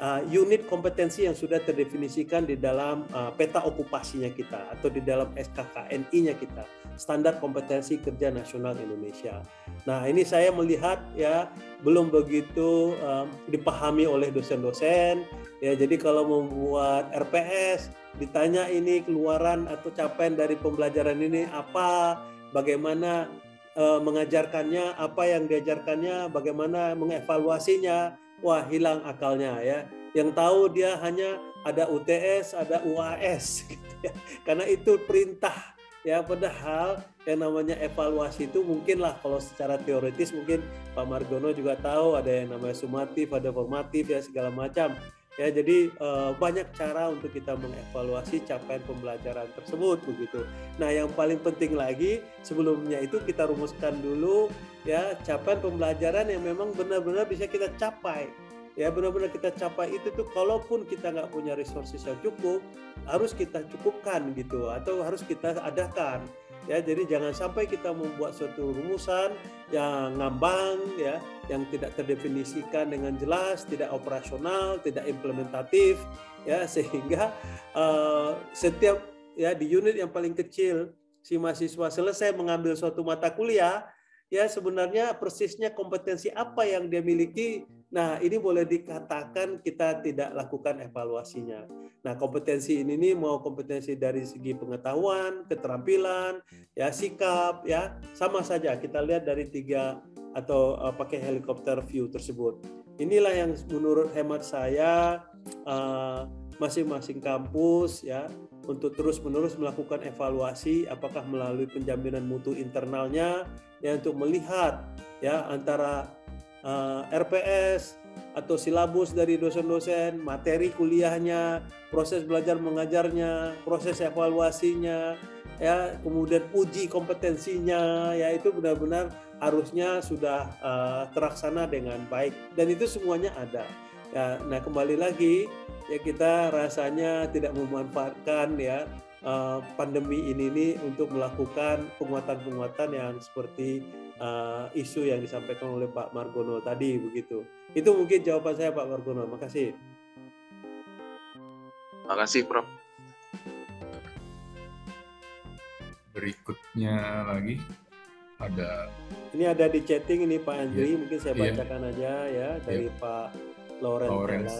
uh, unit kompetensi yang sudah terdefinisikan di dalam uh, peta okupasinya kita atau di dalam SKKNI-nya kita standar kompetensi kerja nasional Indonesia. Nah ini saya melihat ya belum begitu um, dipahami oleh dosen-dosen ya jadi kalau membuat RPS ditanya ini keluaran atau capaian dari pembelajaran ini apa bagaimana uh, mengajarkannya, apa yang diajarkannya, bagaimana mengevaluasinya, wah hilang akalnya ya. Yang tahu dia hanya ada UTS, ada UAS, gitu ya. karena itu perintah ya. Padahal yang namanya evaluasi itu mungkinlah kalau secara teoritis mungkin Pak Margono juga tahu ada yang namanya sumatif, ada formatif ya segala macam. Ya, jadi uh, banyak cara untuk kita mengevaluasi capaian pembelajaran tersebut begitu. Nah, yang paling penting lagi sebelumnya itu kita rumuskan dulu ya capaian pembelajaran yang memang benar-benar bisa kita capai. Ya, benar-benar kita capai itu tuh kalaupun kita nggak punya resources yang cukup, harus kita cukupkan gitu atau harus kita adakan ya jadi jangan sampai kita membuat suatu rumusan yang ngambang ya yang tidak terdefinisikan dengan jelas tidak operasional tidak implementatif ya sehingga uh, setiap ya di unit yang paling kecil si mahasiswa selesai mengambil suatu mata kuliah ya sebenarnya persisnya kompetensi apa yang dia miliki Nah, ini boleh dikatakan kita tidak lakukan evaluasinya. Nah, kompetensi ini nih mau kompetensi dari segi pengetahuan, keterampilan, ya sikap, ya sama saja. Kita lihat dari tiga atau uh, pakai helikopter view tersebut. Inilah yang menurut hemat saya uh, masing-masing kampus ya untuk terus-menerus melakukan evaluasi apakah melalui penjaminan mutu internalnya ya untuk melihat ya antara uh, eh, RPS atau silabus dari dosen-dosen, materi kuliahnya, proses belajar mengajarnya, proses evaluasinya, ya kemudian uji kompetensinya, ya itu benar-benar harusnya sudah uh, terlaksana dengan baik dan itu semuanya ada. Ya, nah kembali lagi ya kita rasanya tidak memanfaatkan ya uh, pandemi ini nih untuk melakukan penguatan-penguatan yang seperti uh, isu yang disampaikan oleh Pak Margono tadi begitu. Itu mungkin jawaban saya Pak Margono. Makasih. Makasih Prof. Berikutnya lagi ada ini ada di chatting ini Pak Andri, yeah. mungkin saya iya. bacakan yeah. aja ya dari yeah. Pak Lawrence, Lawrence.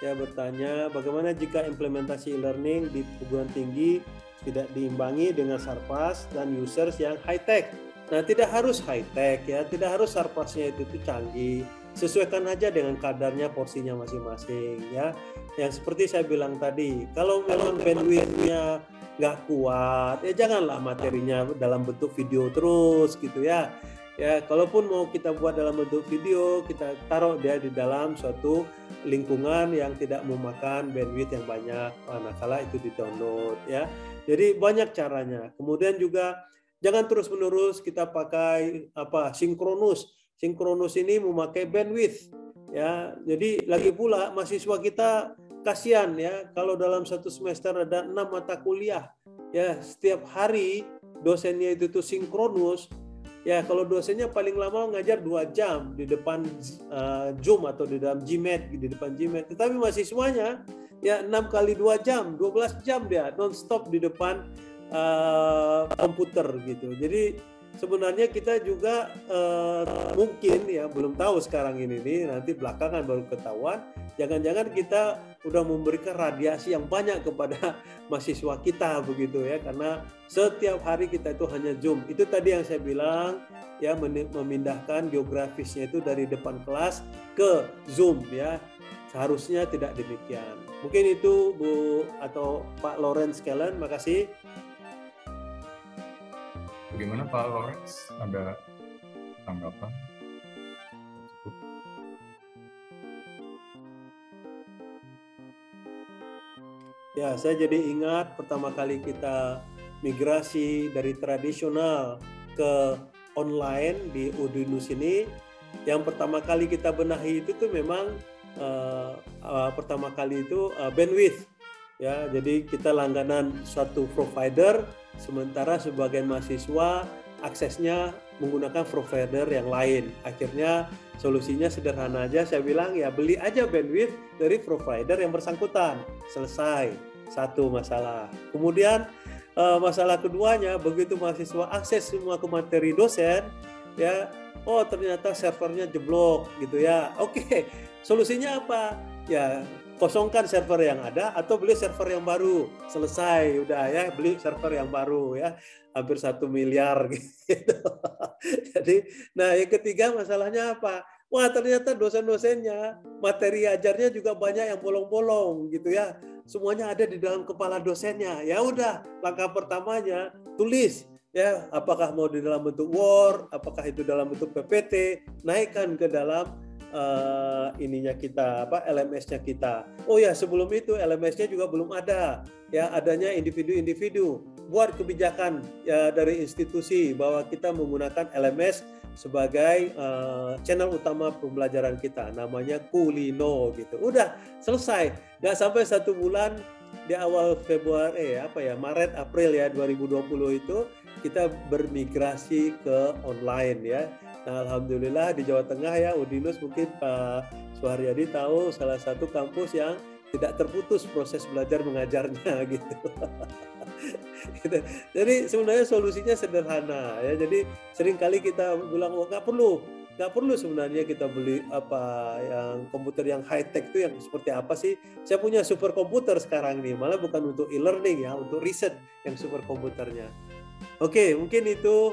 Ya bertanya bagaimana jika implementasi e-learning di perguruan tinggi tidak diimbangi dengan sarpas dan users yang high tech Nah, tidak harus high tech ya, tidak harus sarpasnya itu, itu canggih. Sesuaikan aja dengan kadarnya porsinya masing-masing ya. Yang seperti saya bilang tadi, kalau memang bandwidthnya nggak kuat, ya janganlah materinya dalam bentuk video terus gitu ya. Ya, kalaupun mau kita buat dalam bentuk video, kita taruh dia di dalam suatu lingkungan yang tidak memakan bandwidth yang banyak. Manakala itu di-download ya. Jadi banyak caranya. Kemudian juga Jangan terus-menerus kita pakai apa sinkronus. Sinkronus ini memakai bandwidth ya. Jadi lagi pula mahasiswa kita kasihan ya kalau dalam satu semester ada enam mata kuliah ya setiap hari dosennya itu tuh sinkronus ya kalau dosennya paling lama ngajar dua jam di depan uh, Zoom atau di dalam Gmat di depan Gmat tetapi mahasiswanya ya enam kali dua jam 12 jam dia non stop di depan uh, komputer gitu. Jadi sebenarnya kita juga uh, mungkin ya belum tahu sekarang ini nih nanti belakangan baru ketahuan jangan-jangan kita udah memberikan radiasi yang banyak kepada mahasiswa kita begitu ya karena setiap hari kita itu hanya zoom. Itu tadi yang saya bilang ya memindahkan geografisnya itu dari depan kelas ke zoom ya. Seharusnya tidak demikian. Mungkin itu Bu atau Pak Lawrence Kellen makasih Bagaimana Pak Lawrence? Ada tanggapan? Ya, saya jadi ingat pertama kali kita migrasi dari tradisional ke online di Udinus ini, yang pertama kali kita benahi itu tuh memang uh, uh, pertama kali itu uh, bandwidth. Ya, jadi kita langganan suatu provider Sementara sebagian mahasiswa aksesnya menggunakan provider yang lain. Akhirnya solusinya sederhana aja, saya bilang ya beli aja bandwidth dari provider yang bersangkutan. Selesai satu masalah. Kemudian eh, masalah keduanya begitu mahasiswa akses semua ke materi dosen ya oh ternyata servernya jeblok gitu ya. Oke, solusinya apa? Ya kosongkan server yang ada atau beli server yang baru. Selesai udah ya beli server yang baru ya. Hampir satu miliar gitu. Jadi nah yang ketiga masalahnya apa? Wah ternyata dosen-dosennya materi ajarnya juga banyak yang bolong-bolong gitu ya. Semuanya ada di dalam kepala dosennya. Ya udah langkah pertamanya tulis ya apakah mau di dalam bentuk Word apakah itu dalam bentuk PPT naikkan ke dalam uh, ininya kita apa LMS-nya kita. Oh ya sebelum itu LMS-nya juga belum ada ya adanya individu-individu buat kebijakan ya dari institusi bahwa kita menggunakan LMS sebagai uh, channel utama pembelajaran kita namanya Kulino gitu. Udah selesai. Nggak sampai satu bulan di awal Februari eh, apa ya Maret April ya 2020 itu kita bermigrasi ke online ya Nah, alhamdulillah di Jawa Tengah ya Udinus mungkin Pak Suharyadi tahu salah satu kampus yang tidak terputus proses belajar mengajarnya gitu. gitu. Jadi sebenarnya solusinya sederhana ya. Jadi sering kali kita bilang oh, nggak perlu nggak perlu sebenarnya kita beli apa yang komputer yang high tech itu yang seperti apa sih? Saya punya super komputer sekarang nih, malah bukan untuk e-learning ya, untuk riset yang super komputernya. Oke, mungkin itu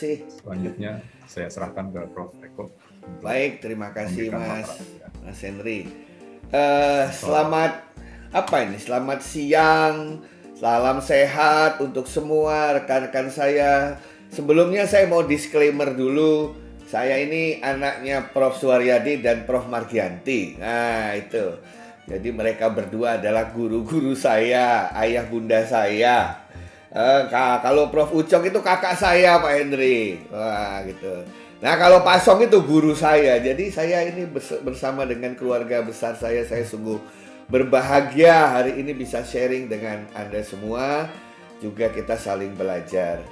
kasih. Selanjutnya saya serahkan ke Prof. Eko. Baik, terima kasih Mas Mas Henry. Uh, selamat apa ini? Selamat siang. Salam sehat untuk semua rekan-rekan saya. Sebelumnya saya mau disclaimer dulu. Saya ini anaknya Prof. Suaryadi dan Prof. Margianti. Nah, itu. Jadi mereka berdua adalah guru-guru saya, ayah bunda saya. Uh, kalau Prof Ucok itu kakak saya Pak Henry. Wah, gitu. Nah, kalau Pak Song itu guru saya. Jadi saya ini bersama dengan keluarga besar saya saya sungguh berbahagia hari ini bisa sharing dengan Anda semua. Juga kita saling belajar.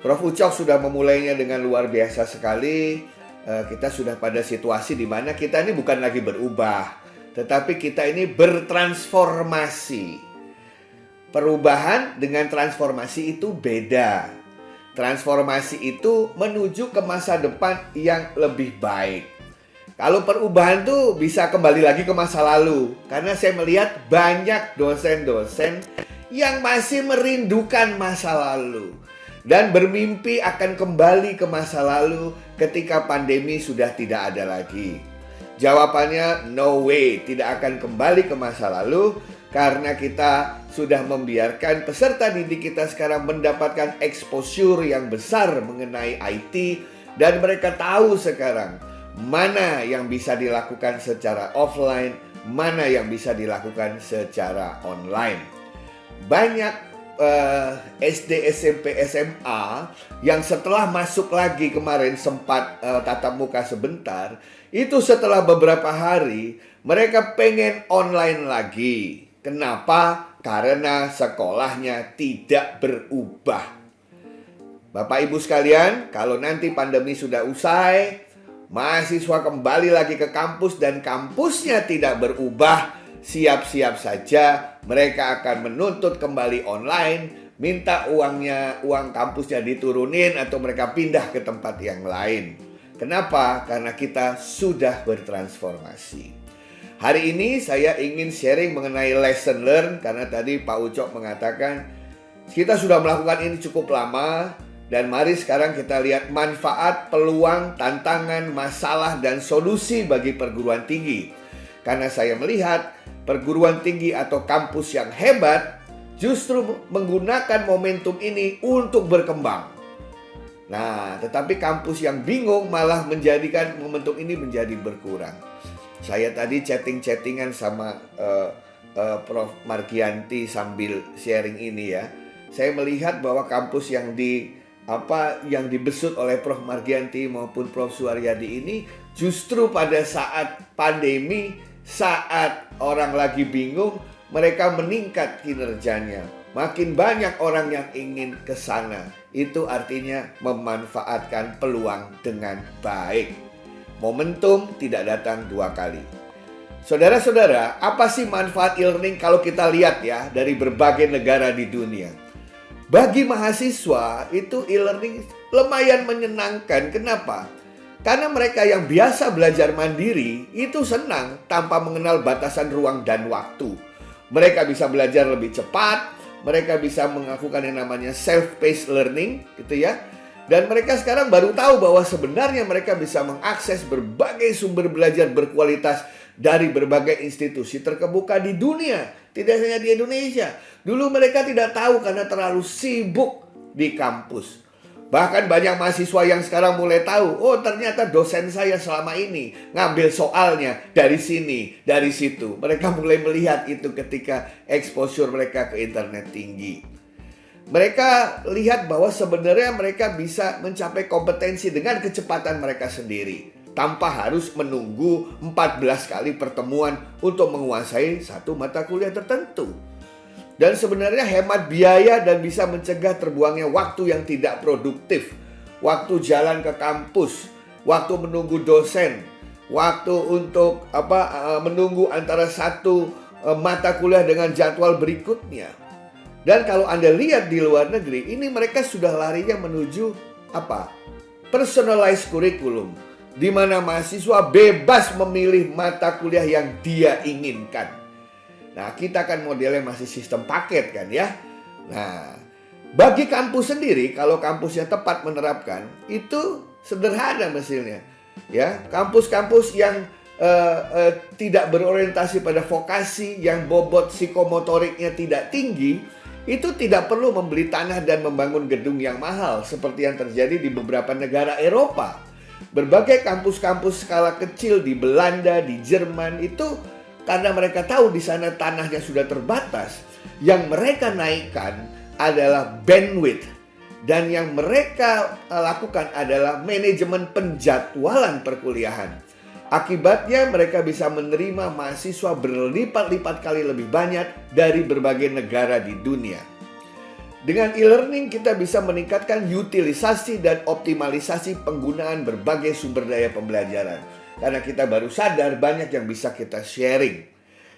Prof Ucok sudah memulainya dengan luar biasa sekali. Uh, kita sudah pada situasi di mana kita ini bukan lagi berubah, tetapi kita ini bertransformasi Perubahan dengan transformasi itu beda. Transformasi itu menuju ke masa depan yang lebih baik. Kalau perubahan tuh bisa kembali lagi ke masa lalu. Karena saya melihat banyak dosen-dosen yang masih merindukan masa lalu. Dan bermimpi akan kembali ke masa lalu ketika pandemi sudah tidak ada lagi. Jawabannya no way, tidak akan kembali ke masa lalu karena kita sudah membiarkan peserta didik kita sekarang mendapatkan exposure yang besar mengenai IT dan mereka tahu sekarang mana yang bisa dilakukan secara offline, mana yang bisa dilakukan secara online. Banyak uh, eh, SD, SMP, SMA yang setelah masuk lagi kemarin sempat uh, tatap muka sebentar, itu setelah beberapa hari mereka pengen online lagi Kenapa? Karena sekolahnya tidak berubah. Bapak Ibu sekalian, kalau nanti pandemi sudah usai, mahasiswa kembali lagi ke kampus dan kampusnya tidak berubah, siap-siap saja mereka akan menuntut kembali online, minta uangnya, uang kampusnya diturunin atau mereka pindah ke tempat yang lain. Kenapa? Karena kita sudah bertransformasi. Hari ini saya ingin sharing mengenai lesson learn karena tadi Pak Ucok mengatakan kita sudah melakukan ini cukup lama dan mari sekarang kita lihat manfaat, peluang, tantangan, masalah, dan solusi bagi perguruan tinggi. Karena saya melihat perguruan tinggi atau kampus yang hebat justru menggunakan momentum ini untuk berkembang. Nah, tetapi kampus yang bingung malah menjadikan momentum ini menjadi berkurang. Saya tadi chatting-chattingan sama uh, uh, Prof. Margianti sambil sharing ini ya. Saya melihat bahwa kampus yang di apa yang dibesut oleh Prof Margianti maupun Prof Suaryadi ini justru pada saat pandemi, saat orang lagi bingung, mereka meningkat kinerjanya. Makin banyak orang yang ingin ke sana. Itu artinya memanfaatkan peluang dengan baik. Momentum tidak datang dua kali. Saudara-saudara, apa sih manfaat e-learning kalau kita lihat ya dari berbagai negara di dunia? Bagi mahasiswa itu e-learning lumayan menyenangkan. Kenapa? Karena mereka yang biasa belajar mandiri itu senang tanpa mengenal batasan ruang dan waktu. Mereka bisa belajar lebih cepat, mereka bisa melakukan yang namanya self-paced learning gitu ya. Dan mereka sekarang baru tahu bahwa sebenarnya mereka bisa mengakses berbagai sumber belajar berkualitas dari berbagai institusi terkemuka di dunia, tidak hanya di Indonesia. Dulu mereka tidak tahu karena terlalu sibuk di kampus. Bahkan banyak mahasiswa yang sekarang mulai tahu, oh ternyata dosen saya selama ini ngambil soalnya dari sini, dari situ. Mereka mulai melihat itu ketika exposure mereka ke internet tinggi. Mereka lihat bahwa sebenarnya mereka bisa mencapai kompetensi dengan kecepatan mereka sendiri tanpa harus menunggu 14 kali pertemuan untuk menguasai satu mata kuliah tertentu. Dan sebenarnya hemat biaya dan bisa mencegah terbuangnya waktu yang tidak produktif. Waktu jalan ke kampus, waktu menunggu dosen, waktu untuk apa eh, menunggu antara satu eh, mata kuliah dengan jadwal berikutnya. Dan kalau Anda lihat di luar negeri, ini mereka sudah larinya menuju apa? Personalized curriculum di mana mahasiswa bebas memilih mata kuliah yang dia inginkan. Nah, kita kan modelnya masih sistem paket kan ya. Nah, bagi kampus sendiri kalau kampusnya tepat menerapkan itu sederhana mesinnya. Ya, kampus-kampus yang uh, uh, tidak berorientasi pada vokasi, yang bobot psikomotoriknya tidak tinggi, itu tidak perlu membeli tanah dan membangun gedung yang mahal seperti yang terjadi di beberapa negara Eropa. Berbagai kampus-kampus skala kecil di Belanda, di Jerman itu karena mereka tahu di sana tanahnya sudah terbatas, yang mereka naikkan adalah bandwidth dan yang mereka eh, lakukan adalah manajemen penjadwalan perkuliahan. Akibatnya mereka bisa menerima mahasiswa berlipat-lipat kali lebih banyak dari berbagai negara di dunia. Dengan e-learning kita bisa meningkatkan utilisasi dan optimalisasi penggunaan berbagai sumber daya pembelajaran. Karena kita baru sadar banyak yang bisa kita sharing.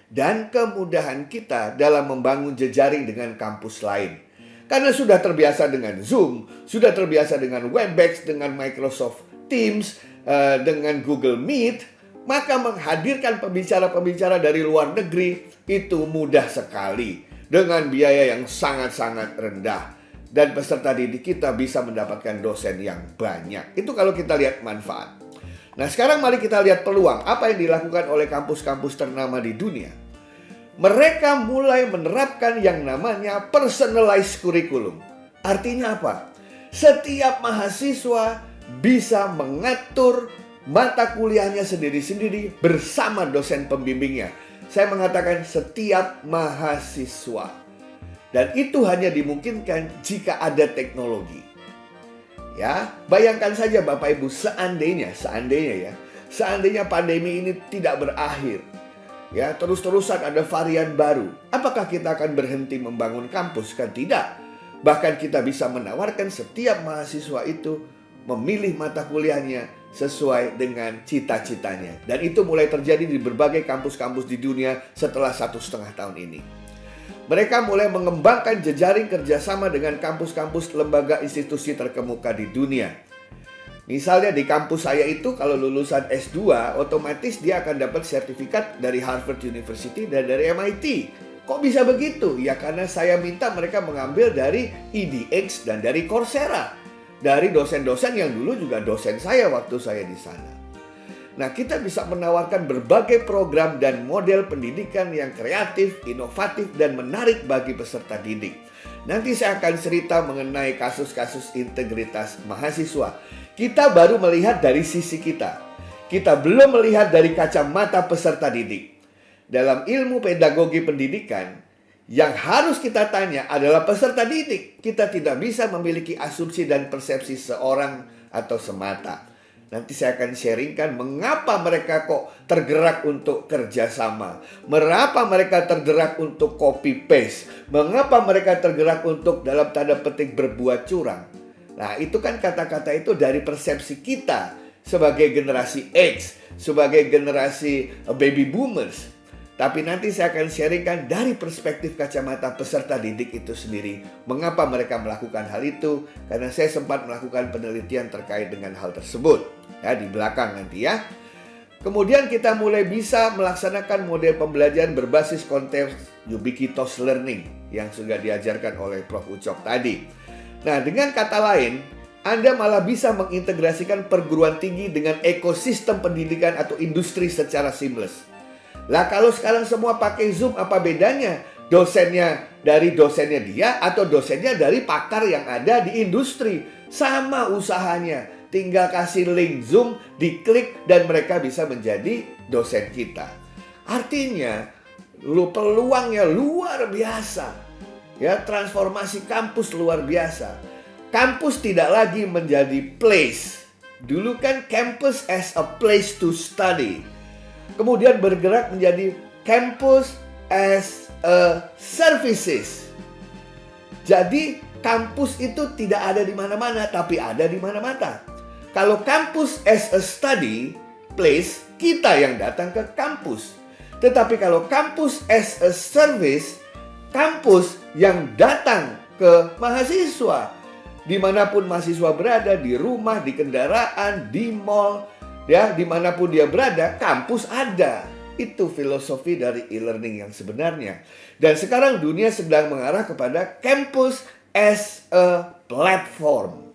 Dan kemudahan kita dalam membangun jejaring dengan kampus lain. Karena sudah terbiasa dengan Zoom, sudah terbiasa dengan Webex, dengan Microsoft Teams, eh, dengan Google Meet, maka menghadirkan pembicara-pembicara dari luar negeri itu mudah sekali dengan biaya yang sangat-sangat rendah dan peserta didik kita bisa mendapatkan dosen yang banyak. Itu kalau kita lihat manfaat. Nah, sekarang mari kita lihat peluang apa yang dilakukan oleh kampus-kampus ternama di dunia. Mereka mulai menerapkan yang namanya personalized curriculum. Artinya apa? Setiap mahasiswa bisa mengatur mata kuliahnya sendiri-sendiri bersama dosen pembimbingnya saya mengatakan setiap mahasiswa. Dan itu hanya dimungkinkan jika ada teknologi. Ya, bayangkan saja Bapak Ibu seandainya, seandainya ya, seandainya pandemi ini tidak berakhir. Ya, terus-terusan ada varian baru. Apakah kita akan berhenti membangun kampus? Kan tidak. Bahkan kita bisa menawarkan setiap mahasiswa itu memilih mata kuliahnya sesuai dengan cita-citanya. Dan itu mulai terjadi di berbagai kampus-kampus di dunia setelah satu setengah tahun ini. Mereka mulai mengembangkan jejaring kerjasama dengan kampus-kampus lembaga institusi terkemuka di dunia. Misalnya di kampus saya itu kalau lulusan S2 otomatis dia akan dapat sertifikat dari Harvard University dan dari MIT. Kok bisa begitu? Ya karena saya minta mereka mengambil dari EDX dan dari Coursera. Dari dosen-dosen yang dulu juga dosen saya waktu saya di sana. Nah, kita bisa menawarkan berbagai program dan model pendidikan yang kreatif, inovatif, dan menarik bagi peserta didik. Nanti saya akan cerita mengenai kasus-kasus integritas mahasiswa kita baru melihat dari sisi kita. Kita belum melihat dari kacamata peserta didik. Dalam ilmu pedagogi pendidikan, yang harus kita tanya adalah peserta didik. Kita tidak bisa memiliki asumsi dan persepsi seorang atau semata. Nanti saya akan sharingkan mengapa mereka kok tergerak untuk kerjasama. Mengapa mereka tergerak untuk copy paste. Mengapa mereka tergerak untuk dalam tanda petik berbuat curang. Nah, itu kan kata-kata itu dari persepsi kita sebagai generasi X, sebagai generasi baby boomers. Tapi nanti saya akan sharingkan dari perspektif kacamata peserta didik itu sendiri. Mengapa mereka melakukan hal itu? Karena saya sempat melakukan penelitian terkait dengan hal tersebut. Ya, di belakang nanti ya. Kemudian kita mulai bisa melaksanakan model pembelajaran berbasis konteks ubiquitous learning yang sudah diajarkan oleh Prof. Ucok tadi. Nah, dengan kata lain, Anda malah bisa mengintegrasikan perguruan tinggi dengan ekosistem pendidikan atau industri secara seamless. Lah kalau sekarang semua pakai Zoom apa bedanya? Dosennya dari dosennya dia atau dosennya dari pakar yang ada di industri. Sama usahanya. Tinggal kasih link Zoom, diklik dan mereka bisa menjadi dosen kita. Artinya, lu peluangnya luar biasa. Ya, transformasi kampus luar biasa. Kampus tidak lagi menjadi place. Dulu kan campus as a place to study. Kemudian bergerak menjadi campus as a services. Jadi kampus itu tidak ada di mana-mana tapi ada di mana-mana. Kalau kampus as a study place, kita yang datang ke kampus. Tetapi kalau kampus as a service, kampus yang datang ke mahasiswa. Di mana pun mahasiswa berada, di rumah, di kendaraan, di mall, ya di mana pun dia berada, kampus ada. Itu filosofi dari e-learning yang sebenarnya. Dan sekarang dunia sedang mengarah kepada campus as a platform.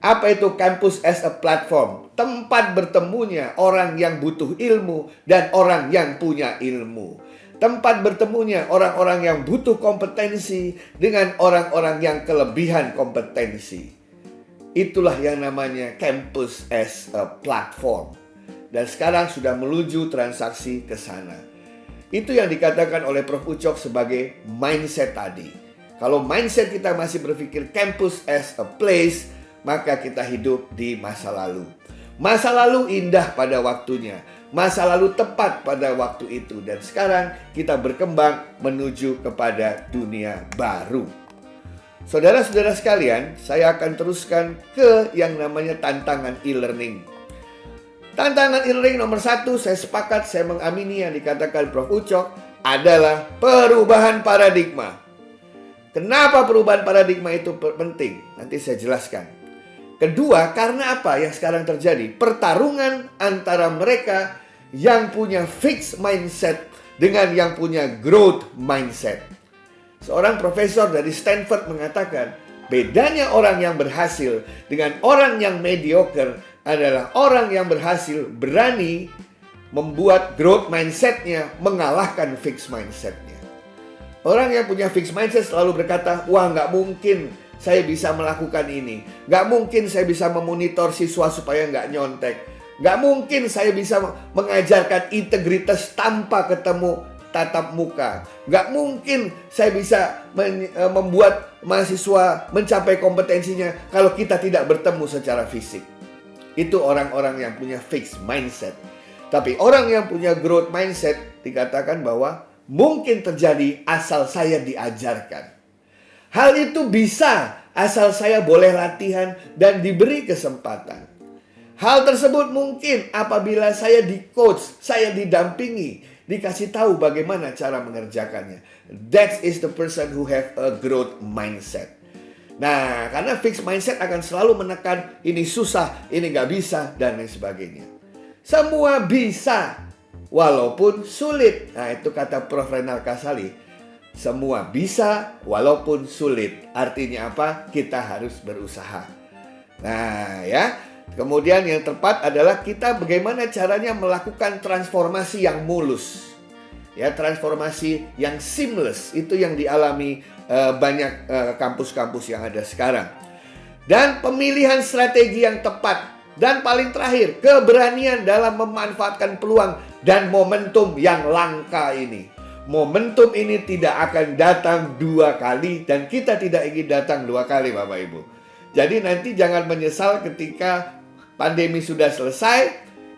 Apa itu campus as a platform? Tempat bertemunya orang yang butuh ilmu dan orang yang punya ilmu tempat bertemunya orang-orang yang butuh kompetensi dengan orang-orang yang kelebihan kompetensi. Itulah yang namanya campus as a platform. Dan sekarang sudah menuju transaksi ke sana. Itu yang dikatakan oleh Prof. Ucok sebagai mindset tadi. Kalau mindset kita masih berpikir campus as a place, maka kita hidup di masa lalu. Masa lalu indah pada waktunya masa lalu tepat pada waktu itu dan sekarang kita berkembang menuju kepada dunia baru. Saudara-saudara sekalian, saya akan teruskan ke yang namanya tantangan e-learning. Tantangan e-learning nomor satu, saya sepakat, saya mengamini yang dikatakan Prof. Ucok adalah perubahan paradigma. Kenapa perubahan paradigma itu penting? Nanti saya jelaskan. Kedua, karena apa yang sekarang terjadi? Pertarungan antara mereka yang punya fixed mindset dengan yang punya growth mindset. Seorang profesor dari Stanford mengatakan, bedanya orang yang berhasil dengan orang yang mediocre adalah orang yang berhasil berani membuat growth mindsetnya mengalahkan fixed mindsetnya. Orang yang punya fixed mindset selalu berkata, wah nggak mungkin saya bisa melakukan ini. Gak mungkin saya bisa memonitor siswa supaya nggak nyontek. Gak mungkin saya bisa mengajarkan integritas tanpa ketemu tatap muka. Gak mungkin saya bisa e, membuat mahasiswa mencapai kompetensinya kalau kita tidak bertemu secara fisik. Itu orang-orang yang punya fixed mindset. Tapi orang yang punya growth mindset dikatakan bahwa mungkin terjadi asal saya diajarkan. Hal itu bisa asal saya boleh latihan dan diberi kesempatan. Hal tersebut mungkin apabila saya di coach, saya didampingi, dikasih tahu bagaimana cara mengerjakannya. That is the person who have a growth mindset. Nah, karena fixed mindset akan selalu menekan ini susah, ini nggak bisa, dan lain sebagainya. Semua bisa, walaupun sulit. Nah, itu kata Prof. Renal Kasali. Semua bisa, walaupun sulit. Artinya apa? Kita harus berusaha. Nah, ya. Kemudian yang tepat adalah kita bagaimana caranya melakukan transformasi yang mulus. Ya, transformasi yang seamless itu yang dialami uh, banyak eh, kampus-kampus uh, yang ada sekarang. Dan pemilihan strategi yang tepat dan paling terakhir, keberanian dalam memanfaatkan peluang dan momentum yang langka ini. Momentum ini tidak akan datang dua kali dan kita tidak ingin datang dua kali Bapak Ibu. Jadi nanti jangan menyesal ketika pandemi sudah selesai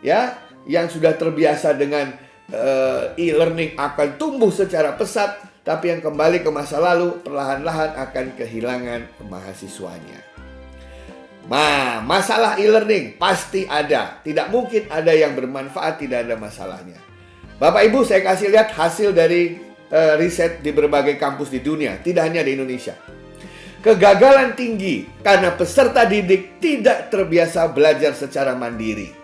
ya, yang sudah terbiasa dengan uh, e-learning akan tumbuh secara pesat tapi yang kembali ke masa lalu perlahan-lahan akan kehilangan mahasiswanya. Nah, masalah e-learning pasti ada. Tidak mungkin ada yang bermanfaat, tidak ada masalahnya. Bapak Ibu, saya kasih lihat hasil dari uh, riset di berbagai kampus di dunia, tidak hanya di Indonesia. Kegagalan tinggi karena peserta didik tidak terbiasa belajar secara mandiri.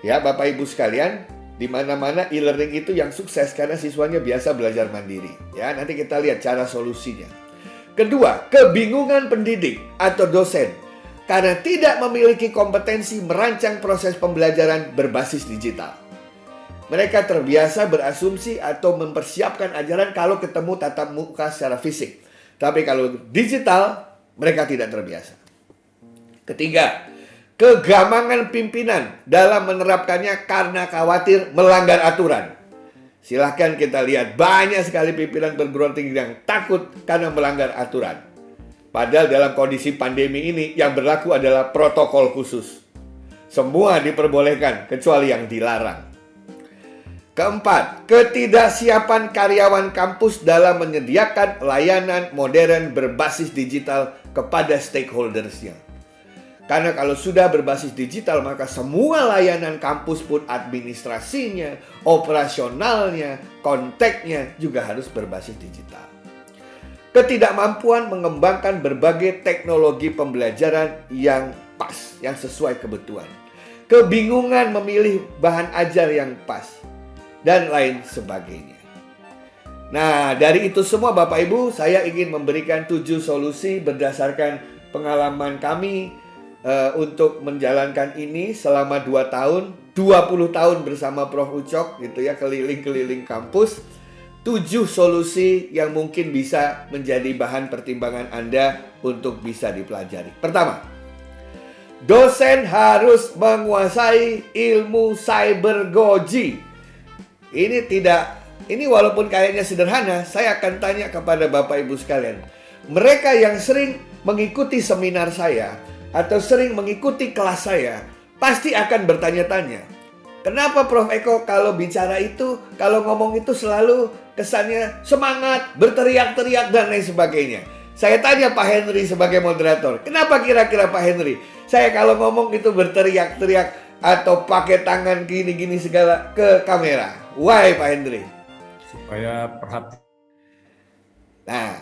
Ya, Bapak Ibu sekalian, di mana-mana e-learning itu yang sukses karena siswanya biasa belajar mandiri. Ya, nanti kita lihat cara solusinya. Kedua, kebingungan pendidik atau dosen karena tidak memiliki kompetensi merancang proses pembelajaran berbasis digital. Mereka terbiasa berasumsi atau mempersiapkan ajaran kalau ketemu tatap muka secara fisik. Tapi kalau digital, mereka tidak terbiasa. Ketiga, kegamangan pimpinan dalam menerapkannya karena khawatir melanggar aturan. Silahkan kita lihat banyak sekali pimpinan perguruan tinggi yang takut karena melanggar aturan. Padahal dalam kondisi pandemi ini yang berlaku adalah protokol khusus. Semua diperbolehkan kecuali yang dilarang. Keempat, ketidaksiapan karyawan kampus dalam menyediakan layanan modern berbasis digital kepada stakeholdersnya. Karena kalau sudah berbasis digital maka semua layanan kampus pun administrasinya, operasionalnya, kontaknya juga harus berbasis digital. Ketidakmampuan mengembangkan berbagai teknologi pembelajaran yang pas, yang sesuai kebutuhan. Kebingungan memilih bahan ajar yang pas dan lain sebagainya. Nah, dari itu semua Bapak Ibu, saya ingin memberikan tujuh solusi berdasarkan pengalaman kami uh, untuk menjalankan ini selama 2 tahun, 20 tahun bersama Prof. Ucok gitu ya, keliling-keliling kampus. Tujuh solusi yang mungkin bisa menjadi bahan pertimbangan Anda untuk bisa dipelajari. Pertama, dosen harus menguasai ilmu cybergoji. Ini tidak, ini walaupun kayaknya sederhana, saya akan tanya kepada Bapak Ibu sekalian. Mereka yang sering mengikuti seminar saya, atau sering mengikuti kelas saya, pasti akan bertanya-tanya. Kenapa Prof Eko kalau bicara itu, kalau ngomong itu selalu kesannya semangat, berteriak-teriak dan lain sebagainya. Saya tanya Pak Henry sebagai moderator, kenapa kira-kira Pak Henry? Saya kalau ngomong itu berteriak-teriak atau pakai tangan gini-gini segala ke kamera. Why Pak Henry? Supaya perhatian. Nah,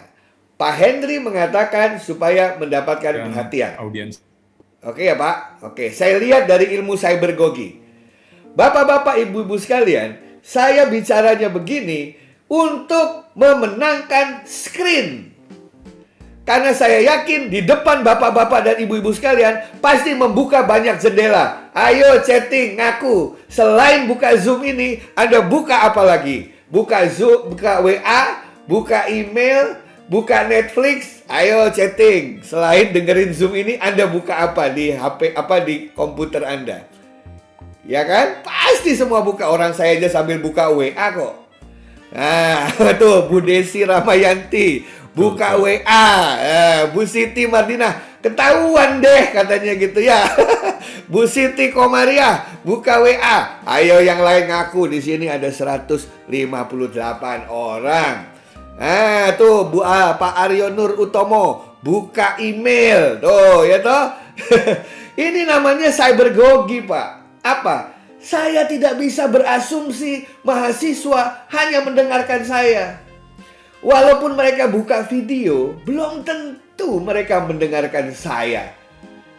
Pak Henry mengatakan supaya mendapatkan Dan perhatian. Audiens. Oke ya Pak. Oke, saya lihat dari ilmu cybergogi. Bapak-bapak, ibu-ibu sekalian, saya bicaranya begini untuk memenangkan screen. Karena saya yakin di depan bapak-bapak dan ibu-ibu sekalian pasti membuka banyak jendela. Ayo chatting, ngaku. Selain buka Zoom ini, Anda buka apa lagi? Buka Zoom, buka WA, buka email, buka Netflix, ayo chatting. Selain dengerin Zoom ini, Anda buka apa di HP apa di komputer Anda? Ya kan? Pasti semua buka. Orang saya aja sambil buka WA kok. Nah, tuh Bu Desi Ramayanti buka WA. Eh, Bu Siti Mardina ketahuan deh katanya gitu ya. Bu Siti Komaria buka WA. Ayo yang lain ngaku di sini ada 158 orang. Nah, tuh Bu ah, Pak Aryo Nur Utomo buka email. Tuh, ya toh. Ini namanya cybergogi, Pak. Apa? Saya tidak bisa berasumsi mahasiswa hanya mendengarkan saya. Walaupun mereka buka video, belum tentu mereka mendengarkan saya.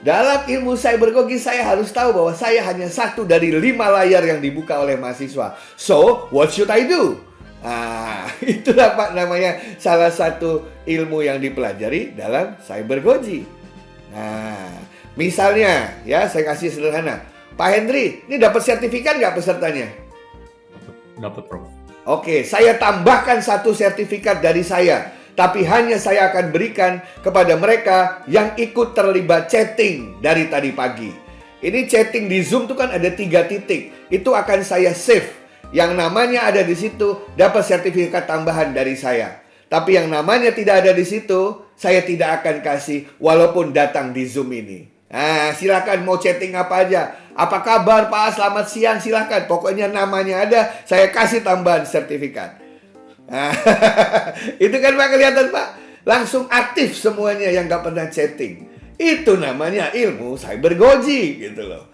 Dalam ilmu cybergogi saya harus tahu bahwa saya hanya satu dari lima layar yang dibuka oleh mahasiswa. So, what should I do? Ah, itulah Pak namanya salah satu ilmu yang dipelajari dalam cybergogi. Nah, misalnya ya saya kasih sederhana. Pak Hendri, ini dapat sertifikat nggak pesertanya? Dapat, Prof. Oke, saya tambahkan satu sertifikat dari saya. Tapi hanya saya akan berikan kepada mereka yang ikut terlibat chatting dari tadi pagi. Ini chatting di Zoom itu kan ada tiga titik. Itu akan saya save. Yang namanya ada di situ dapat sertifikat tambahan dari saya. Tapi yang namanya tidak ada di situ, saya tidak akan kasih walaupun datang di Zoom ini. Nah, silakan mau chatting apa aja. Apa kabar Pak? Selamat siang, silakan. Pokoknya namanya ada, saya kasih tambahan sertifikat. Nah, itu kan Pak kelihatan Pak. Langsung aktif semuanya yang gak pernah chatting. Itu namanya ilmu cybergoji gitu loh.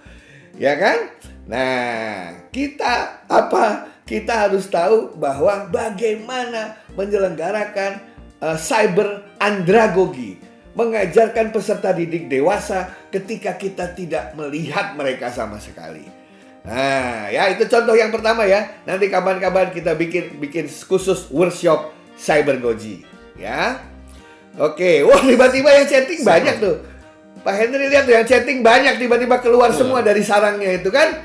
Ya kan? Nah, kita apa? Kita harus tahu bahwa bagaimana menyelenggarakan uh, cyber andragogi, mengajarkan peserta didik dewasa ketika kita tidak melihat mereka sama sekali. Nah, ya itu contoh yang pertama ya. Nanti kapan-kapan kita bikin bikin khusus workshop cybergogi, ya. Oke, wah tiba-tiba yang chatting banyak tuh. Pak Henry lihat tuh yang chatting banyak tiba-tiba keluar oh. semua dari sarangnya itu kan.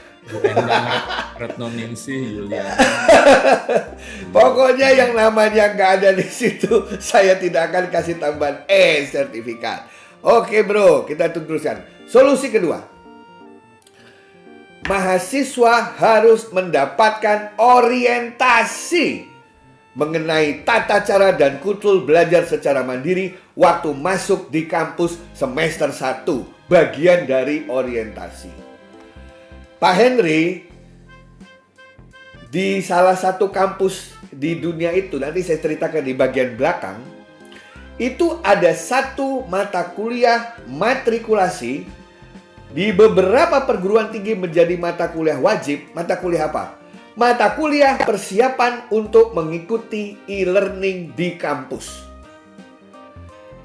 Retno Ningsih, Yulian. Pokoknya yang namanya nggak ada di situ, saya tidak akan kasih tambahan E sertifikat. Oke bro, kita teruskan. Solusi kedua mahasiswa harus mendapatkan orientasi mengenai tata cara dan kultur belajar secara mandiri waktu masuk di kampus semester 1, bagian dari orientasi. Pak Henry di salah satu kampus di dunia itu nanti saya ceritakan di bagian belakang itu ada satu mata kuliah matrikulasi di beberapa perguruan tinggi menjadi mata kuliah wajib. Mata kuliah apa? Mata kuliah persiapan untuk mengikuti e-learning di kampus.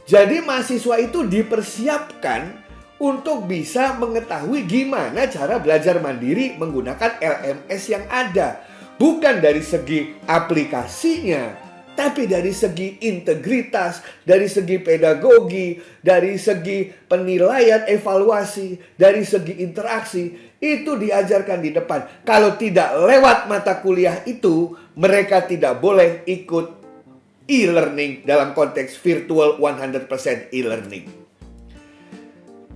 Jadi mahasiswa itu dipersiapkan untuk bisa mengetahui gimana cara belajar mandiri menggunakan LMS yang ada. Bukan dari segi aplikasinya, tapi dari segi integritas, dari segi pedagogi, dari segi penilaian evaluasi, dari segi interaksi, itu diajarkan di depan. Kalau tidak lewat mata kuliah itu, mereka tidak boleh ikut e-learning dalam konteks virtual 100% e-learning.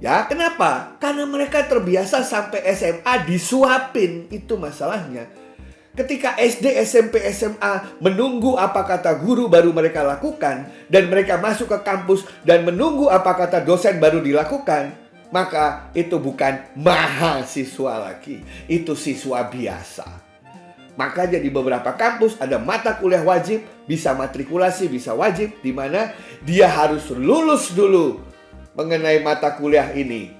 Ya, kenapa? Karena mereka terbiasa sampai SMA disuapin, itu masalahnya. Ketika SD, SMP, SMA menunggu apa kata guru baru mereka lakukan dan mereka masuk ke kampus dan menunggu apa kata dosen baru dilakukan, maka itu bukan mahasiswa lagi, itu siswa biasa. Maka jadi beberapa kampus ada mata kuliah wajib, bisa matrikulasi, bisa wajib, di mana dia harus lulus dulu mengenai mata kuliah ini.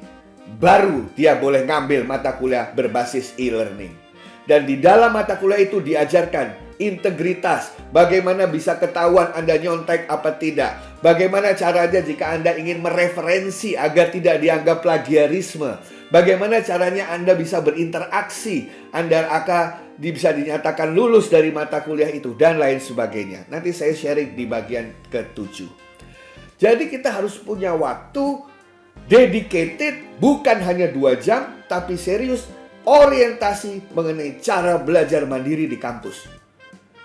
Baru dia boleh ngambil mata kuliah berbasis e-learning. Dan di dalam mata kuliah itu diajarkan integritas, bagaimana bisa ketahuan Anda nyontek apa tidak, bagaimana caranya jika Anda ingin mereferensi agar tidak dianggap plagiarisme, bagaimana caranya Anda bisa berinteraksi, Anda akan bisa dinyatakan lulus dari mata kuliah itu, dan lain sebagainya. Nanti saya sharing di bagian ketujuh. Jadi kita harus punya waktu dedicated, bukan hanya dua jam, tapi serius orientasi mengenai cara belajar mandiri di kampus.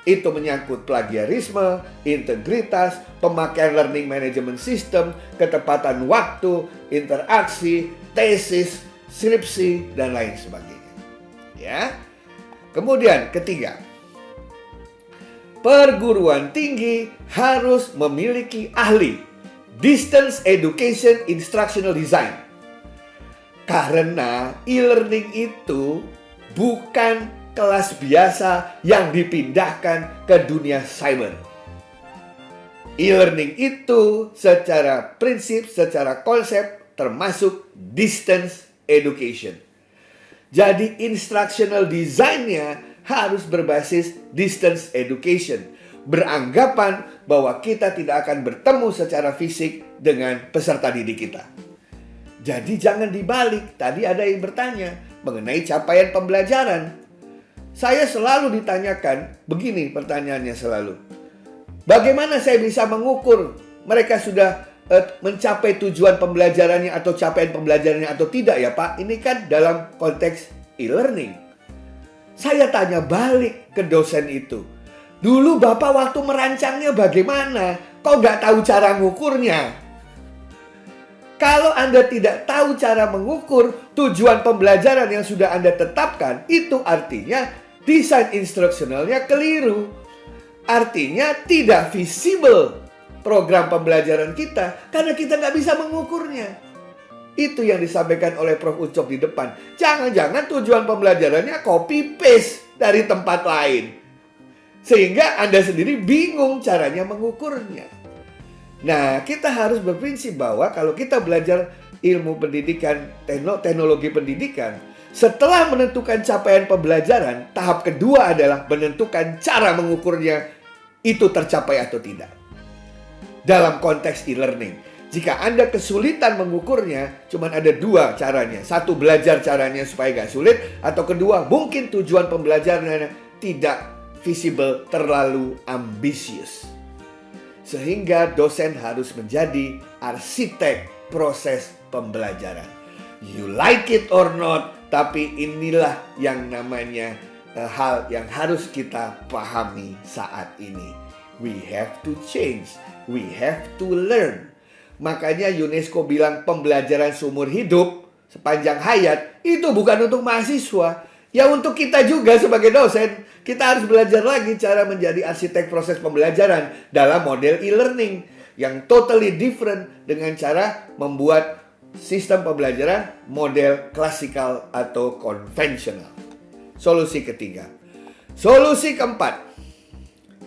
Itu menyangkut plagiarisme, integritas, pemakaian learning management system, ketepatan waktu, interaksi, tesis, skripsi, dan lain sebagainya. Ya. Kemudian ketiga, perguruan tinggi harus memiliki ahli distance education instructional design karena e-learning itu bukan kelas biasa yang dipindahkan ke dunia cyber. E-learning itu secara prinsip, secara konsep termasuk distance education. Jadi instructional design-nya harus berbasis distance education. Beranggapan bahwa kita tidak akan bertemu secara fisik dengan peserta didik kita. Jadi jangan dibalik. Tadi ada yang bertanya mengenai capaian pembelajaran. Saya selalu ditanyakan, begini pertanyaannya selalu. Bagaimana saya bisa mengukur mereka sudah uh, mencapai tujuan pembelajarannya atau capaian pembelajarannya atau tidak ya Pak? Ini kan dalam konteks e-learning. Saya tanya balik ke dosen itu. Dulu Bapak waktu merancangnya bagaimana? Kok nggak tahu cara mengukurnya? Kalau Anda tidak tahu cara mengukur tujuan pembelajaran yang sudah Anda tetapkan, itu artinya desain instruksionalnya keliru. Artinya tidak visible program pembelajaran kita karena kita nggak bisa mengukurnya. Itu yang disampaikan oleh Prof. Ucok di depan. Jangan-jangan tujuan pembelajarannya copy paste dari tempat lain. Sehingga Anda sendiri bingung caranya mengukurnya. Nah, kita harus berprinsip bahwa kalau kita belajar ilmu pendidikan, teknologi pendidikan, setelah menentukan capaian pembelajaran, tahap kedua adalah menentukan cara mengukurnya itu tercapai atau tidak. Dalam konteks e-learning, jika Anda kesulitan mengukurnya, cuma ada dua caranya. Satu, belajar caranya supaya gak sulit. Atau kedua, mungkin tujuan pembelajarannya tidak visible, terlalu ambisius. Sehingga dosen harus menjadi arsitek proses pembelajaran. You like it or not, tapi inilah yang namanya uh, hal yang harus kita pahami saat ini. We have to change, we have to learn. Makanya UNESCO bilang pembelajaran seumur hidup sepanjang hayat itu bukan untuk mahasiswa, ya untuk kita juga sebagai dosen. Kita harus belajar lagi cara menjadi arsitek proses pembelajaran dalam model e-learning yang totally different dengan cara membuat sistem pembelajaran model klasikal atau konvensional. Solusi ketiga. Solusi keempat.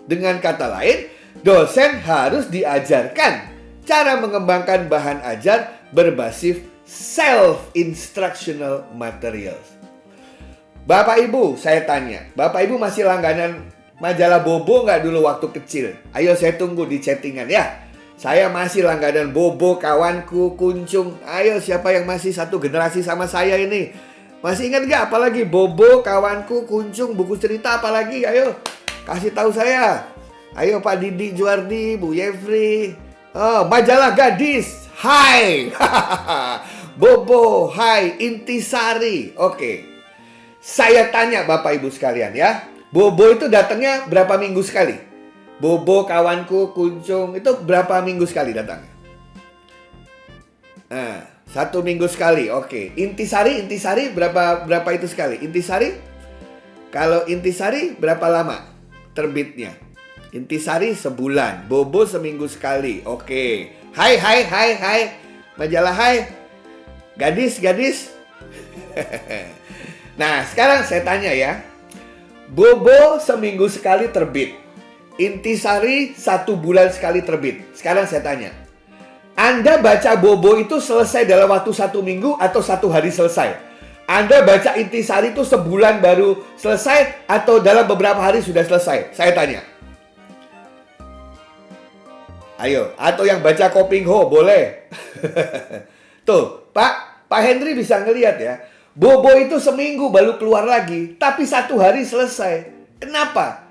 Dengan kata lain, dosen harus diajarkan cara mengembangkan bahan ajar berbasis self-instructional materials. Bapak Ibu, saya tanya, Bapak Ibu masih langganan majalah Bobo nggak dulu waktu kecil? Ayo saya tunggu di chattingan ya. Saya masih langganan Bobo, kawanku, kuncung. Ayo siapa yang masih satu generasi sama saya ini? Masih ingat nggak apalagi Bobo, kawanku, kuncung, buku cerita apalagi? Ayo kasih tahu saya. Ayo Pak Didi Juardi, Bu Yefri. Oh, majalah gadis. Hai. Bobo, hai, Intisari. Oke. Saya tanya Bapak Ibu sekalian ya. Bobo itu datangnya berapa minggu sekali? Bobo kawanku kuncung itu berapa minggu sekali datangnya? Nah, satu minggu sekali. Oke. Intisari, intisari berapa berapa itu sekali? Intisari? Kalau intisari berapa lama terbitnya? Intisari sebulan, Bobo seminggu sekali. Oke. Hai hai hai hai. Majalah hai. Gadis, gadis. Nah, sekarang saya tanya ya. Bobo seminggu sekali terbit. Intisari satu bulan sekali terbit. Sekarang saya tanya. Anda baca Bobo itu selesai dalam waktu satu minggu atau satu hari selesai? Anda baca Intisari itu sebulan baru selesai atau dalam beberapa hari sudah selesai? Saya tanya. Ayo, atau yang baca Koping Ho boleh. Tuh, Pak, Pak Henry bisa ngelihat ya. Bobo itu seminggu baru keluar lagi, tapi satu hari selesai. Kenapa?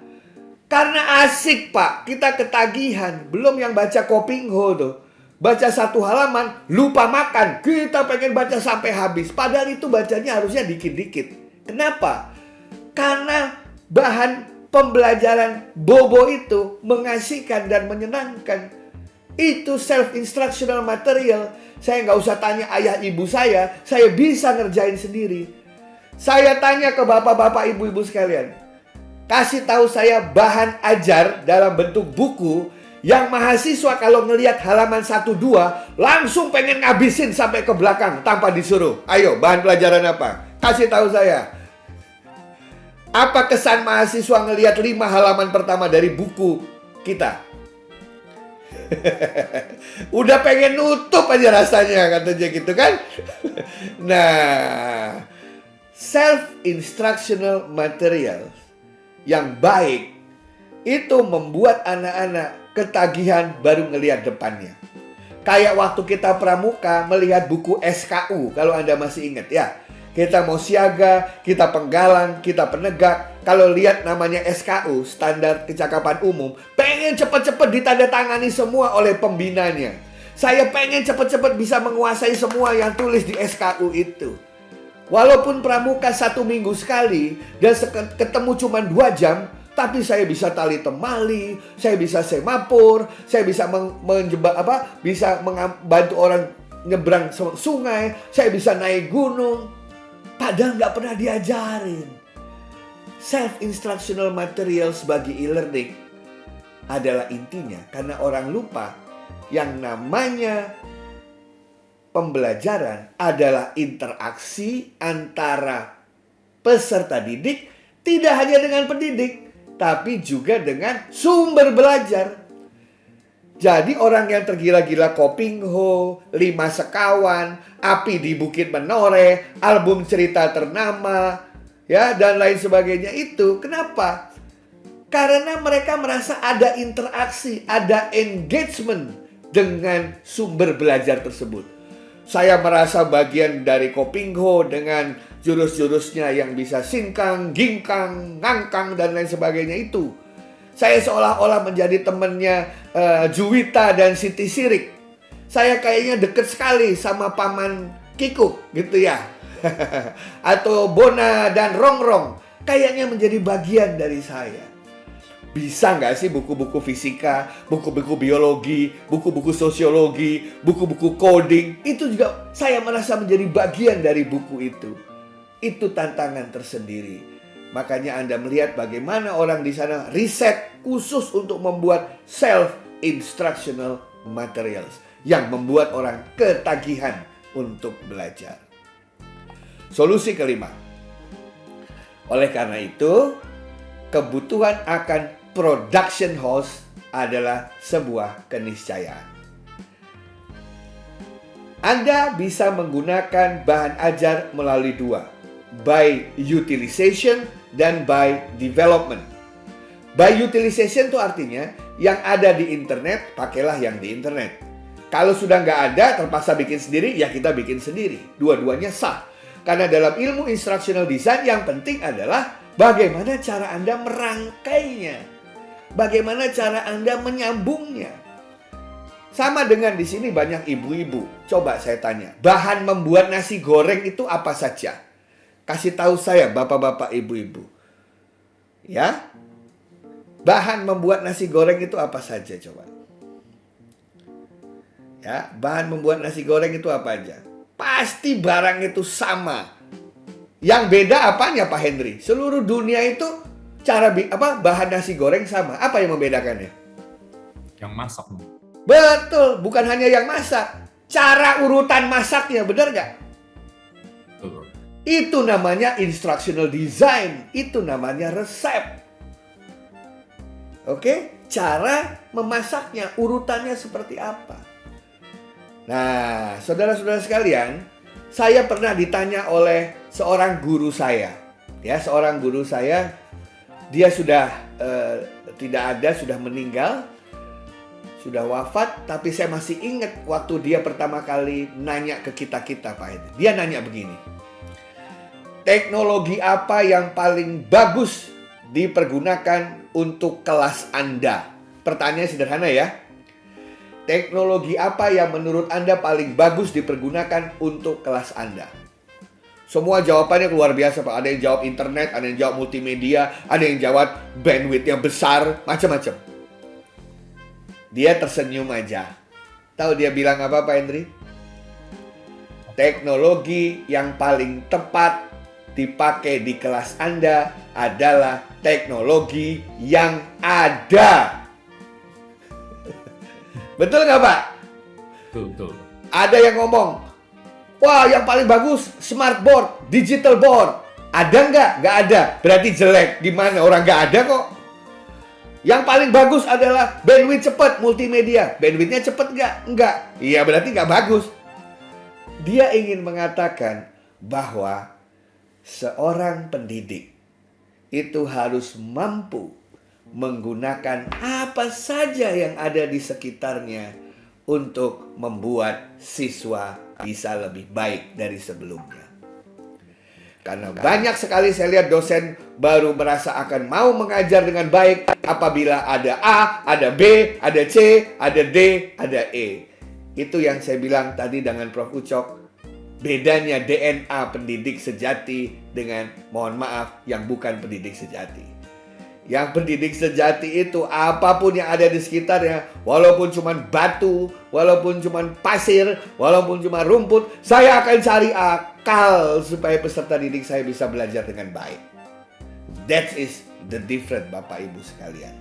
Karena asik pak, kita ketagihan. Belum yang baca Kopingho tuh. Baca satu halaman, lupa makan. Kita pengen baca sampai habis. Padahal itu bacanya harusnya dikit-dikit. Kenapa? Karena bahan pembelajaran Bobo itu mengasihkan dan menyenangkan. Itu self-instructional material saya nggak usah tanya ayah ibu saya, saya bisa ngerjain sendiri. Saya tanya ke bapak-bapak ibu-ibu sekalian. Kasih tahu saya bahan ajar dalam bentuk buku yang mahasiswa kalau ngelihat halaman 1 2 langsung pengen ngabisin sampai ke belakang tanpa disuruh. Ayo, bahan pelajaran apa? Kasih tahu saya. Apa kesan mahasiswa ngelihat 5 halaman pertama dari buku kita? Udah pengen nutup aja rasanya katanya gitu kan. nah, self instructional material yang baik itu membuat anak-anak ketagihan baru ngelihat depannya. Kayak waktu kita pramuka melihat buku SKU kalau Anda masih ingat ya. Kita mau siaga, kita penggalang, kita penegak. Kalau lihat namanya SKU, standar kecakapan umum, pengen cepet-cepet ditandatangani semua oleh pembinanya. Saya pengen cepet-cepet bisa menguasai semua yang tulis di SKU itu. Walaupun pramuka satu minggu sekali dan ketemu cuma dua jam, tapi saya bisa tali temali, saya bisa semapur, saya bisa menjebak apa? Bisa membantu orang nyebrang sungai, saya bisa naik gunung. Padahal nggak pernah diajarin. Self instructional material sebagai e-learning adalah intinya karena orang lupa yang namanya pembelajaran adalah interaksi antara peserta didik tidak hanya dengan pendidik tapi juga dengan sumber belajar. Jadi orang yang tergila-gila Koping Ho, Lima Sekawan, Api di Bukit Menore, album cerita ternama, ya dan lain sebagainya itu. Kenapa? Karena mereka merasa ada interaksi, ada engagement dengan sumber belajar tersebut. Saya merasa bagian dari Kopingho dengan jurus-jurusnya yang bisa singkang, gingkang, ngangkang, dan lain sebagainya itu. Saya seolah-olah menjadi temannya uh, Juwita dan Siti Sirik. Saya kayaknya deket sekali sama paman Kiko gitu ya. Atau Bona dan Rongrong. Kayaknya menjadi bagian dari saya. Bisa nggak sih buku-buku fisika, buku-buku biologi, buku-buku sosiologi, buku-buku coding, itu juga saya merasa menjadi bagian dari buku itu. Itu tantangan tersendiri. Makanya Anda melihat bagaimana orang di sana riset khusus untuk membuat self-instructional materials yang membuat orang ketagihan untuk belajar. Solusi kelima. Oleh karena itu, kebutuhan akan production house adalah sebuah keniscayaan. Anda bisa menggunakan bahan ajar melalui dua, by utilization dan by development. By utilization itu artinya yang ada di internet, pakailah yang di internet. Kalau sudah nggak ada, terpaksa bikin sendiri, ya kita bikin sendiri. Dua-duanya sah. Karena dalam ilmu instructional design yang penting adalah bagaimana cara Anda merangkainya bagaimana cara Anda menyambungnya. Sama dengan di sini banyak ibu-ibu. Coba saya tanya, bahan membuat nasi goreng itu apa saja? Kasih tahu saya bapak-bapak ibu-ibu. Ya? Bahan membuat nasi goreng itu apa saja coba? Ya, bahan membuat nasi goreng itu apa aja? Pasti barang itu sama. Yang beda apanya Pak Henry? Seluruh dunia itu cara apa bahan nasi goreng sama. Apa yang membedakannya? Yang masak. Betul, bukan hanya yang masak. Cara urutan masaknya, benar nggak? Itu namanya instructional design. Itu namanya resep. Oke, cara memasaknya, urutannya seperti apa? Nah, saudara-saudara sekalian, saya pernah ditanya oleh seorang guru saya. Ya, seorang guru saya dia sudah uh, tidak ada, sudah meninggal, sudah wafat, tapi saya masih ingat waktu dia pertama kali nanya ke kita-kita Pak. Dia nanya begini. Teknologi apa yang paling bagus dipergunakan untuk kelas Anda? Pertanyaan sederhana ya. Teknologi apa yang menurut Anda paling bagus dipergunakan untuk kelas Anda? Semua jawabannya luar biasa Pak. Ada yang jawab internet, ada yang jawab multimedia, ada yang jawab bandwidth yang besar, macam-macam. Dia tersenyum aja. Tahu dia bilang apa Pak Hendri? Teknologi yang paling tepat dipakai di kelas Anda adalah teknologi yang ada. betul nggak Pak? Betul, betul. Ada yang ngomong, Wah, yang paling bagus smart board, digital board. Ada nggak? Nggak ada. Berarti jelek. Gimana? Orang nggak ada kok. Yang paling bagus adalah bandwidth cepat multimedia. Bandwidthnya cepat nggak? Nggak. Iya berarti nggak bagus. Dia ingin mengatakan bahwa seorang pendidik itu harus mampu menggunakan apa saja yang ada di sekitarnya untuk membuat siswa bisa lebih baik dari sebelumnya. Karena banyak sekali saya lihat dosen baru merasa akan mau mengajar dengan baik apabila ada A, ada B, ada C, ada D, ada E. Itu yang saya bilang tadi dengan Prof. Ucok. Bedanya DNA pendidik sejati dengan mohon maaf yang bukan pendidik sejati. Yang pendidik sejati itu apa pun yang ada di sekitarnya, walaupun cuma batu, walaupun cuma pasir, walaupun cuma rumput, saya akan cari akal supaya peserta didik saya bisa belajar dengan baik. That is the different Bapak Ibu sekalian.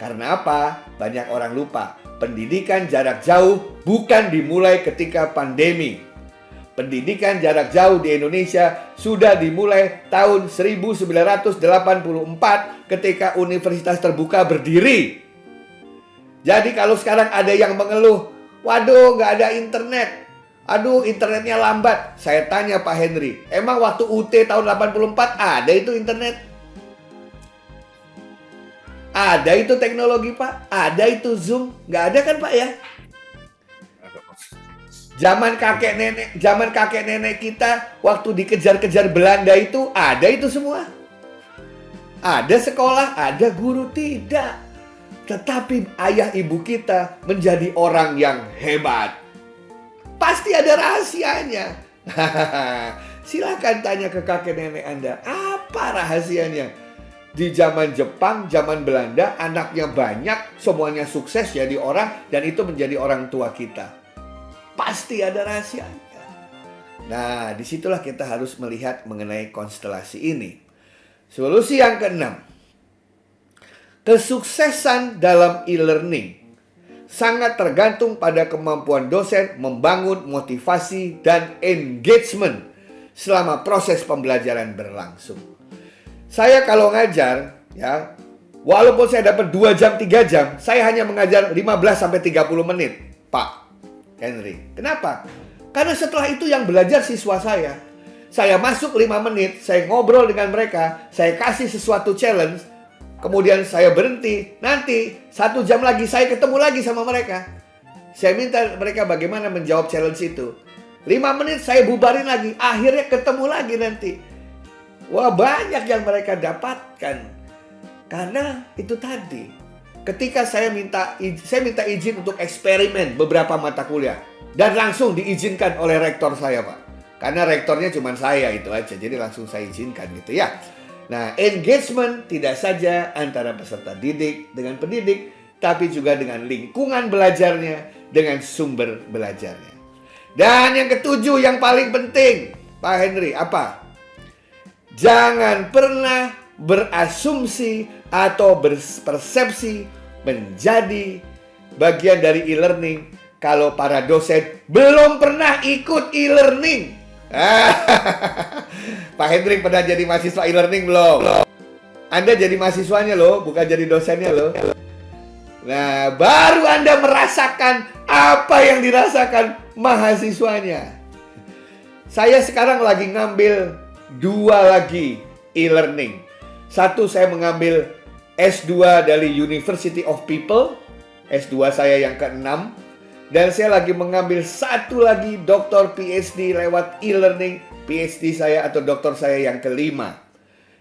Karena apa? Banyak orang lupa, pendidikan jarak jauh bukan dimulai ketika pandemi, Pendidikan jarak jauh di Indonesia sudah dimulai tahun 1984 ketika universitas terbuka berdiri. Jadi kalau sekarang ada yang mengeluh, waduh nggak ada internet, aduh internetnya lambat. Saya tanya Pak Henry, emang waktu UT tahun 84 ada itu internet? Ada itu teknologi Pak? Ada itu Zoom? Nggak ada kan Pak ya? Zaman kakek nenek, zaman kakek nenek kita waktu dikejar-kejar Belanda itu ada itu semua. Ada sekolah, ada guru tidak. Tetapi ayah ibu kita menjadi orang yang hebat. Pasti ada rahasianya. Silahkan tanya ke kakek nenek Anda, apa rahasianya? Di zaman Jepang, zaman Belanda, anaknya banyak, semuanya sukses jadi orang, dan itu menjadi orang tua kita. Pasti ada rahasianya. Nah, di situlah kita harus melihat mengenai konstelasi ini. Solusi yang keenam. Kesuksesan dalam e-learning sangat tergantung pada kemampuan dosen membangun motivasi dan engagement selama proses pembelajaran berlangsung. Saya kalau ngajar, ya, walaupun saya dapat 2 jam, 3 jam, saya hanya mengajar 15 sampai 30 menit. Pak, Henry. Kenapa? Karena setelah itu yang belajar siswa saya. Saya masuk 5 menit, saya ngobrol dengan mereka, saya kasih sesuatu challenge, kemudian saya berhenti. Nanti satu jam lagi saya ketemu lagi sama mereka. Saya minta mereka bagaimana menjawab challenge itu. 5 menit saya bubarin lagi, akhirnya ketemu lagi nanti. Wah banyak yang mereka dapatkan. Karena itu tadi, ketika saya minta saya minta izin untuk eksperimen beberapa mata kuliah. Dan langsung diizinkan oleh rektor saya pak. Karena rektornya cuma saya itu aja jadi langsung saya izinkan gitu ya. Nah engagement tidak saja antara peserta didik dengan pendidik tapi juga dengan lingkungan belajarnya dengan sumber belajarnya. Dan yang ketujuh yang paling penting Pak Henry apa? Jangan pernah berasumsi atau berpersepsi menjadi bagian dari e-learning kalau para dosen belum pernah ikut e-learning. Pak Hendrik pernah jadi mahasiswa e-learning belum? Anda jadi mahasiswanya loh, bukan jadi dosennya loh. Nah, baru Anda merasakan apa yang dirasakan mahasiswanya. Saya sekarang lagi ngambil dua lagi e-learning. Satu saya mengambil S2 dari University of People, S2 saya yang ke-6, dan saya lagi mengambil satu lagi doktor PhD lewat e-learning, PhD saya atau doktor saya yang kelima.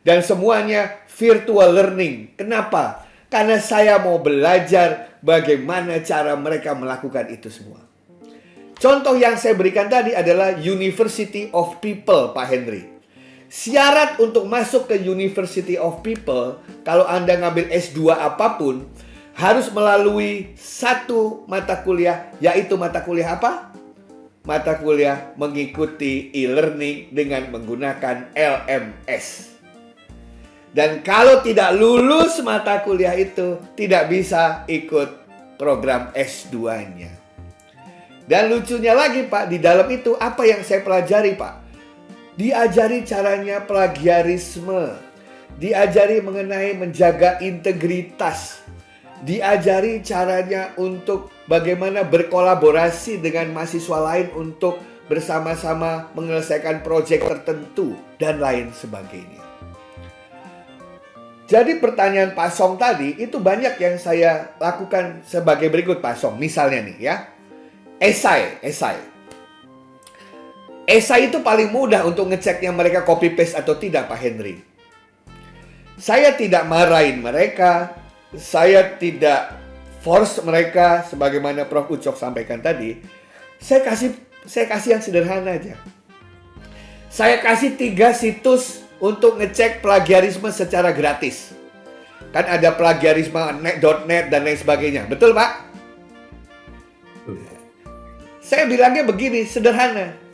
Dan semuanya virtual learning. Kenapa? Karena saya mau belajar bagaimana cara mereka melakukan itu semua. Contoh yang saya berikan tadi adalah University of People, Pak Henry. Syarat untuk masuk ke University of People, kalau Anda ngambil S2 apa pun, harus melalui satu mata kuliah, yaitu mata kuliah apa? Mata kuliah mengikuti e-learning dengan menggunakan LMS. Dan kalau tidak lulus mata kuliah itu, tidak bisa ikut program S2-nya. Dan lucunya lagi Pak, di dalam itu apa yang saya pelajari Pak? Diajari caranya plagiarisme. diajari mengenai menjaga integritas, diajari caranya untuk bagaimana berkolaborasi dengan mahasiswa lain untuk bersama-sama menyelesaikan proyek tertentu dan lain sebagainya. Jadi pertanyaan Pak Song tadi itu banyak yang saya lakukan sebagai berikut Pak Song. Misalnya nih ya, esai, esai. Esai itu paling mudah untuk ngeceknya mereka copy paste atau tidak Pak Henry. Saya tidak marahin mereka, saya tidak force mereka sebagaimana Prof Ucok sampaikan tadi. Saya kasih saya kasih yang sederhana aja. Saya kasih tiga situs untuk ngecek plagiarisme secara gratis. Kan ada plagiarisme net.net dan lain sebagainya. Betul, Pak? Saya bilangnya begini, sederhana.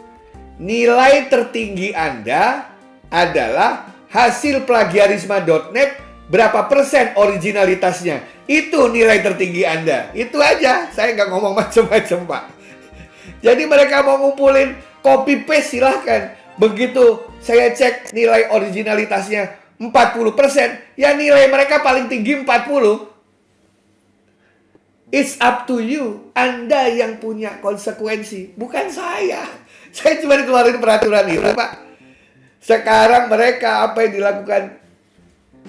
Nilai tertinggi Anda adalah hasil plagiarisme.net berapa persen originalitasnya. Itu nilai tertinggi Anda. Itu aja. Saya nggak ngomong macam-macam, Pak. Jadi mereka mau ngumpulin copy paste silahkan. Begitu saya cek nilai originalitasnya 40%, ya nilai mereka paling tinggi 40. It's up to you. Anda yang punya konsekuensi, bukan saya. Saya cuma keluarin peraturan itu, Pak. Sekarang mereka apa yang dilakukan?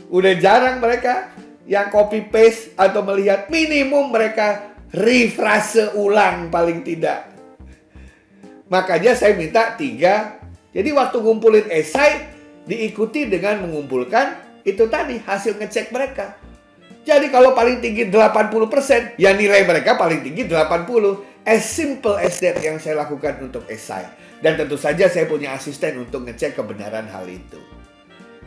Udah jarang mereka yang copy paste atau melihat minimum mereka refrase ulang paling tidak. Makanya saya minta tiga jadi waktu ngumpulin esai diikuti dengan mengumpulkan itu tadi hasil ngecek mereka. Jadi kalau paling tinggi 80%, ya nilai mereka paling tinggi 80. As simple as that yang saya lakukan untuk esai. Dan tentu saja saya punya asisten untuk ngecek kebenaran hal itu.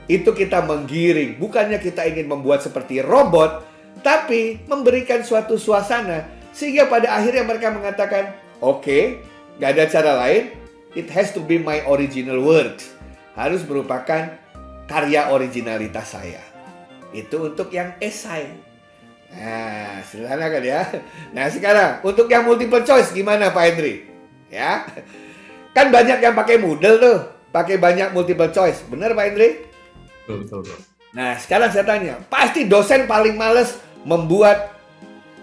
Itu kita menggiring, bukannya kita ingin membuat seperti robot, tapi memberikan suatu suasana sehingga pada akhirnya mereka mengatakan, oke, okay, gak ada cara lain, it has to be my original works. Harus merupakan karya originalitas saya. Itu untuk yang esai. Nah, sederhana kan ya. Nah, sekarang untuk yang multiple choice gimana Pak Hendri? Ya. Kan banyak yang pakai Moodle tuh, pakai banyak multiple choice. Benar Pak Hendri? Betul, betul, betul. Nah, sekarang saya tanya, pasti dosen paling males membuat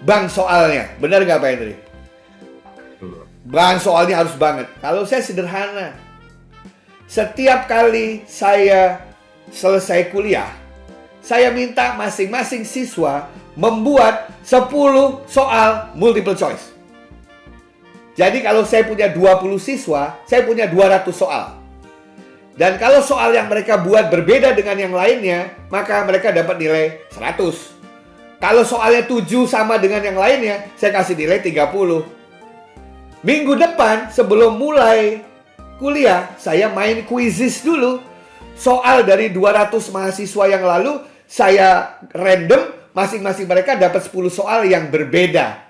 bank soalnya. Benar nggak Pak Hendri? Bang soalnya harus banget. Kalau saya sederhana. Setiap kali saya selesai kuliah, saya minta masing-masing siswa membuat 10 soal multiple choice. Jadi kalau saya punya 20 siswa, saya punya 200 soal. Dan kalau soal yang mereka buat berbeda dengan yang lainnya, maka mereka dapat nilai 100. Kalau soalnya 7 sama dengan yang lainnya, saya kasih nilai 30. Minggu depan sebelum mulai kuliah, saya main quizzes dulu. Soal dari 200 mahasiswa yang lalu, saya random, masing-masing mereka dapat 10 soal yang berbeda.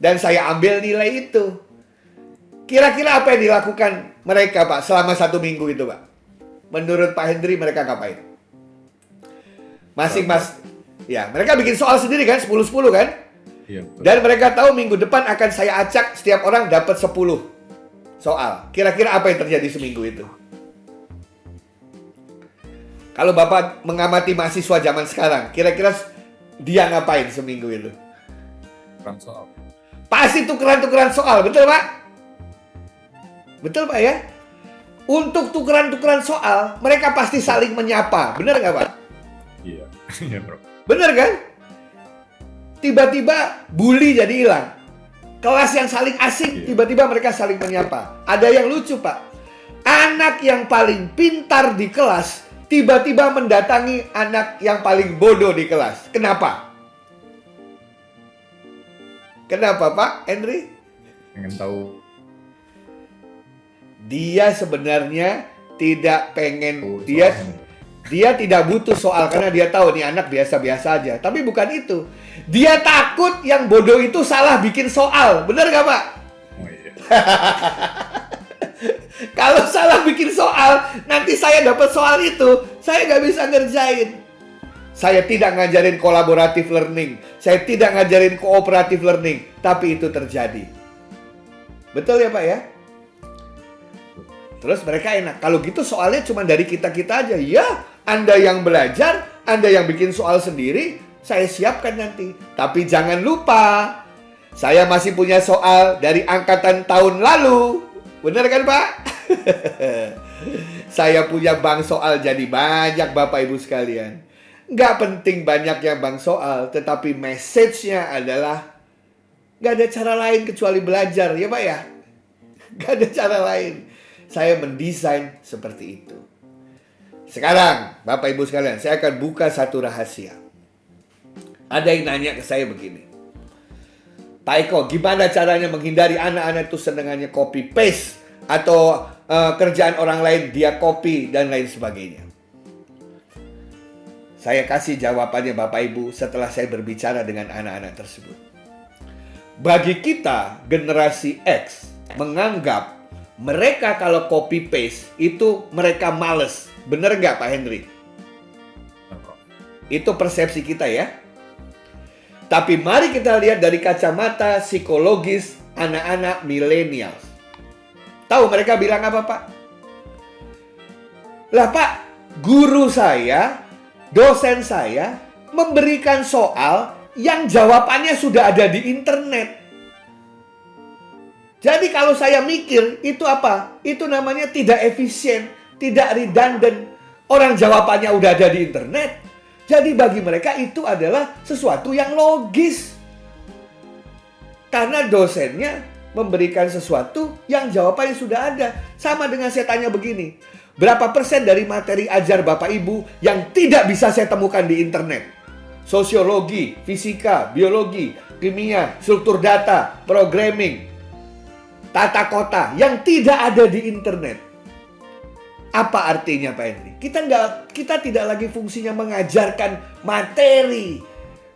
Dan saya ambil nilai itu. Kira-kira apa yang dilakukan mereka, Pak, selama satu minggu itu, Pak? Menurut Pak Hendri, mereka ngapain? Masing-masing. Ya, mereka bikin soal sendiri kan, 10-10 kan? Iya, Dan mereka tahu minggu depan akan saya acak setiap orang dapat 10 soal. Kira-kira apa yang terjadi seminggu itu? Kalau Bapak mengamati mahasiswa zaman sekarang, kira-kira dia ngapain seminggu itu? Tukeran soal. Pasti tukeran-tukeran soal, betul Pak? Betul Pak ya? Untuk tukeran-tukeran soal, mereka pasti saling menyapa. Benar nggak Pak? Iya, iya bro. Benar kan? tiba-tiba bully jadi hilang. Kelas yang saling asing, iya. tiba-tiba mereka saling menyapa. Ada yang lucu, Pak. Anak yang paling pintar di kelas, tiba-tiba mendatangi anak yang paling bodoh di kelas. Kenapa? Kenapa, Pak Henry? Pengen tahu. Dia sebenarnya tidak pengen, oh, dia dia tidak butuh soal karena dia tahu nih anak biasa-biasa aja. Tapi bukan itu. Dia takut yang bodoh itu salah bikin soal. Benar gak Pak? Oh, iya. Kalau salah bikin soal, nanti saya dapat soal itu, saya nggak bisa ngerjain. Saya tidak ngajarin kolaboratif learning, saya tidak ngajarin kooperatif learning, tapi itu terjadi. Betul ya Pak ya? Terus mereka enak. Kalau gitu soalnya cuma dari kita-kita aja. Ya, anda yang belajar Anda yang bikin soal sendiri, saya siapkan nanti. Tapi jangan lupa, saya masih punya soal dari angkatan tahun lalu. Benar kan Pak? saya punya bank soal jadi banyak Bapak Ibu sekalian. Nggak penting banyaknya bank soal, tetapi message-nya adalah nggak ada cara lain kecuali belajar, ya Pak ya? Nggak ada cara lain. Saya mendesain seperti itu. Sekarang, Bapak Ibu sekalian, saya akan buka satu rahasia. Ada yang nanya ke saya begini. Pak Eko, gimana caranya menghindari anak-anak itu senengannya copy paste atau uh, kerjaan orang lain dia copy dan lain sebagainya? Saya kasih jawabannya Bapak Ibu setelah saya berbicara dengan anak-anak tersebut. Bagi kita generasi X menganggap mereka kalau copy paste itu mereka males. Bener nggak Pak Henry? Itu persepsi kita ya. Tapi mari kita lihat dari kacamata psikologis anak-anak milenial. Tahu mereka bilang apa Pak? Lah Pak, guru saya, dosen saya memberikan soal yang jawabannya sudah ada di internet. Jadi kalau saya mikir itu apa? Itu namanya tidak efisien, tidak redundant. Orang jawabannya udah ada di internet. Jadi bagi mereka itu adalah sesuatu yang logis. Karena dosennya memberikan sesuatu yang jawabannya sudah ada. Sama dengan saya tanya begini. Berapa persen dari materi ajar Bapak Ibu yang tidak bisa saya temukan di internet? Sosiologi, fisika, biologi, kimia, struktur data, programming, tata kota yang tidak ada di internet. Apa artinya Pak Henry? Kita nggak, kita tidak lagi fungsinya mengajarkan materi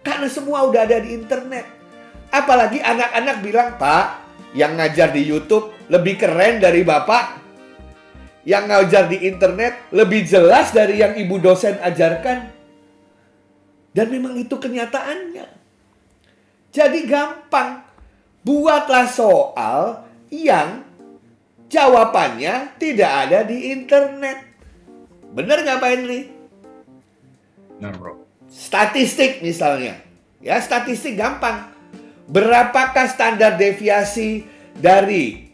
karena semua udah ada di internet. Apalagi anak-anak bilang, Pak, yang ngajar di YouTube lebih keren dari Bapak. Yang ngajar di internet lebih jelas dari yang ibu dosen ajarkan. Dan memang itu kenyataannya. Jadi gampang. Buatlah soal yang jawabannya tidak ada di internet. Benar nggak Pak Henry? Benar bro. Statistik misalnya. Ya statistik gampang. Berapakah standar deviasi dari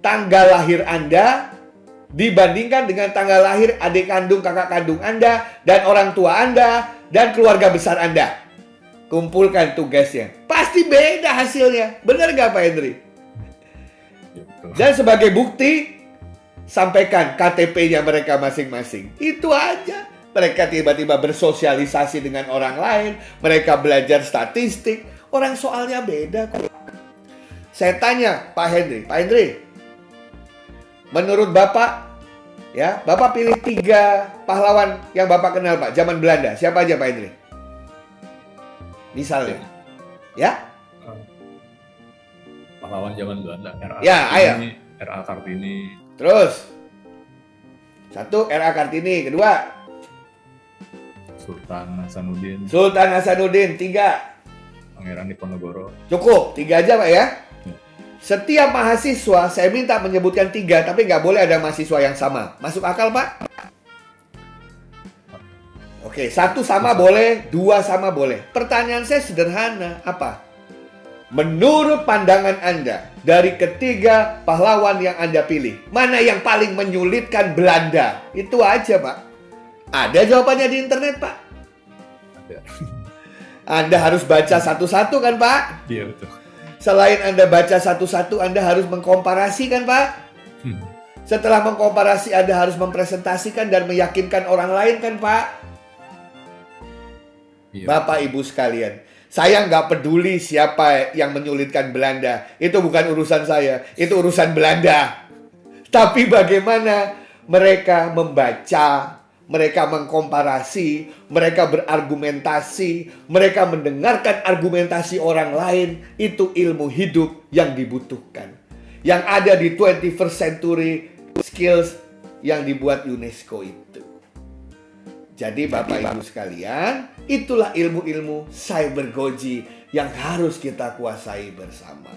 tanggal lahir Anda dibandingkan dengan tanggal lahir adik kandung, kakak kandung Anda, dan orang tua Anda, dan keluarga besar Anda? Kumpulkan tugasnya. Pasti beda hasilnya. Benar nggak Pak Henry? Dan sebagai bukti, sampaikan KTP-nya mereka masing-masing. Itu aja. Mereka tiba-tiba bersosialisasi dengan orang lain, mereka belajar statistik, orang soalnya beda. Saya tanya Pak Henry, Pak Henry, menurut Bapak, ya, Bapak pilih tiga pahlawan yang Bapak kenal Pak, zaman Belanda. Siapa aja Pak Henry? Misalnya, ya? Pahlawan zaman Belanda RA Ya, ayo. Kartini, RA Kartini Terus, satu RA Kartini, kedua Sultan Hasanuddin Sultan Hasanuddin, tiga Pangeran Diponegoro Cukup, tiga aja Pak ya. Setiap mahasiswa saya minta menyebutkan tiga, tapi nggak boleh ada mahasiswa yang sama. Masuk akal Pak? Oke, satu sama boleh, dua sama boleh. Pertanyaan saya sederhana, apa? Menurut pandangan Anda, dari ketiga pahlawan yang Anda pilih, mana yang paling menyulitkan Belanda? Itu aja Pak. Ada jawabannya di internet Pak. ada Anda harus baca satu-satu kan Pak? iya betul Selain Anda baca satu-satu, Anda harus mengkomparasi kan Pak? Hmm. Setelah mengkomparasi, Anda harus mempresentasikan dan meyakinkan orang lain kan Pak? iya. Bapak Ibu sekalian, saya nggak peduli siapa yang menyulitkan Belanda. Itu bukan urusan saya, itu urusan Belanda. Tapi bagaimana mereka membaca, mereka mengkomparasi, mereka berargumentasi, mereka mendengarkan argumentasi orang lain, itu ilmu hidup yang dibutuhkan. Yang ada di 21st century skills yang dibuat UNESCO itu. Jadi Bapak Ibu sekalian, itulah ilmu-ilmu cybergoji yang harus kita kuasai bersama.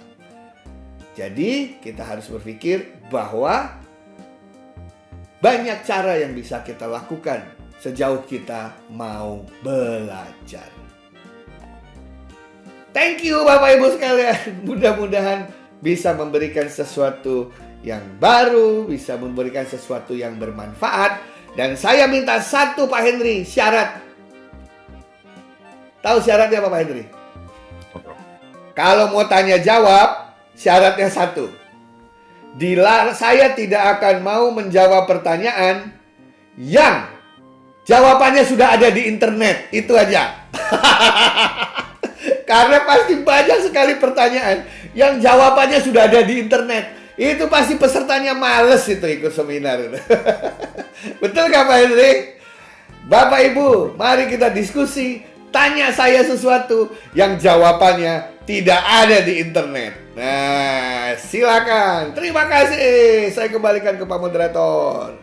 Jadi kita harus berpikir bahwa banyak cara yang bisa kita lakukan sejauh kita mau belajar. Thank you Bapak Ibu sekalian. Mudah-mudahan bisa memberikan sesuatu yang baru, bisa memberikan sesuatu yang bermanfaat. Dan saya minta satu Pak Henry, syarat. Tahu syaratnya apa Pak Henry? Kalau mau tanya jawab, syaratnya satu. Dila, saya tidak akan mau menjawab pertanyaan yang jawabannya sudah ada di internet. Itu aja. Karena pasti banyak sekali pertanyaan yang jawabannya sudah ada di internet. Itu pasti pesertanya males itu ikut seminar. Betul nggak Pak Henry? Bapak Ibu, mari kita diskusi. Tanya saya sesuatu yang jawabannya tidak ada di internet. Nah, silakan. Terima kasih. Saya kembalikan ke Pak Moderator.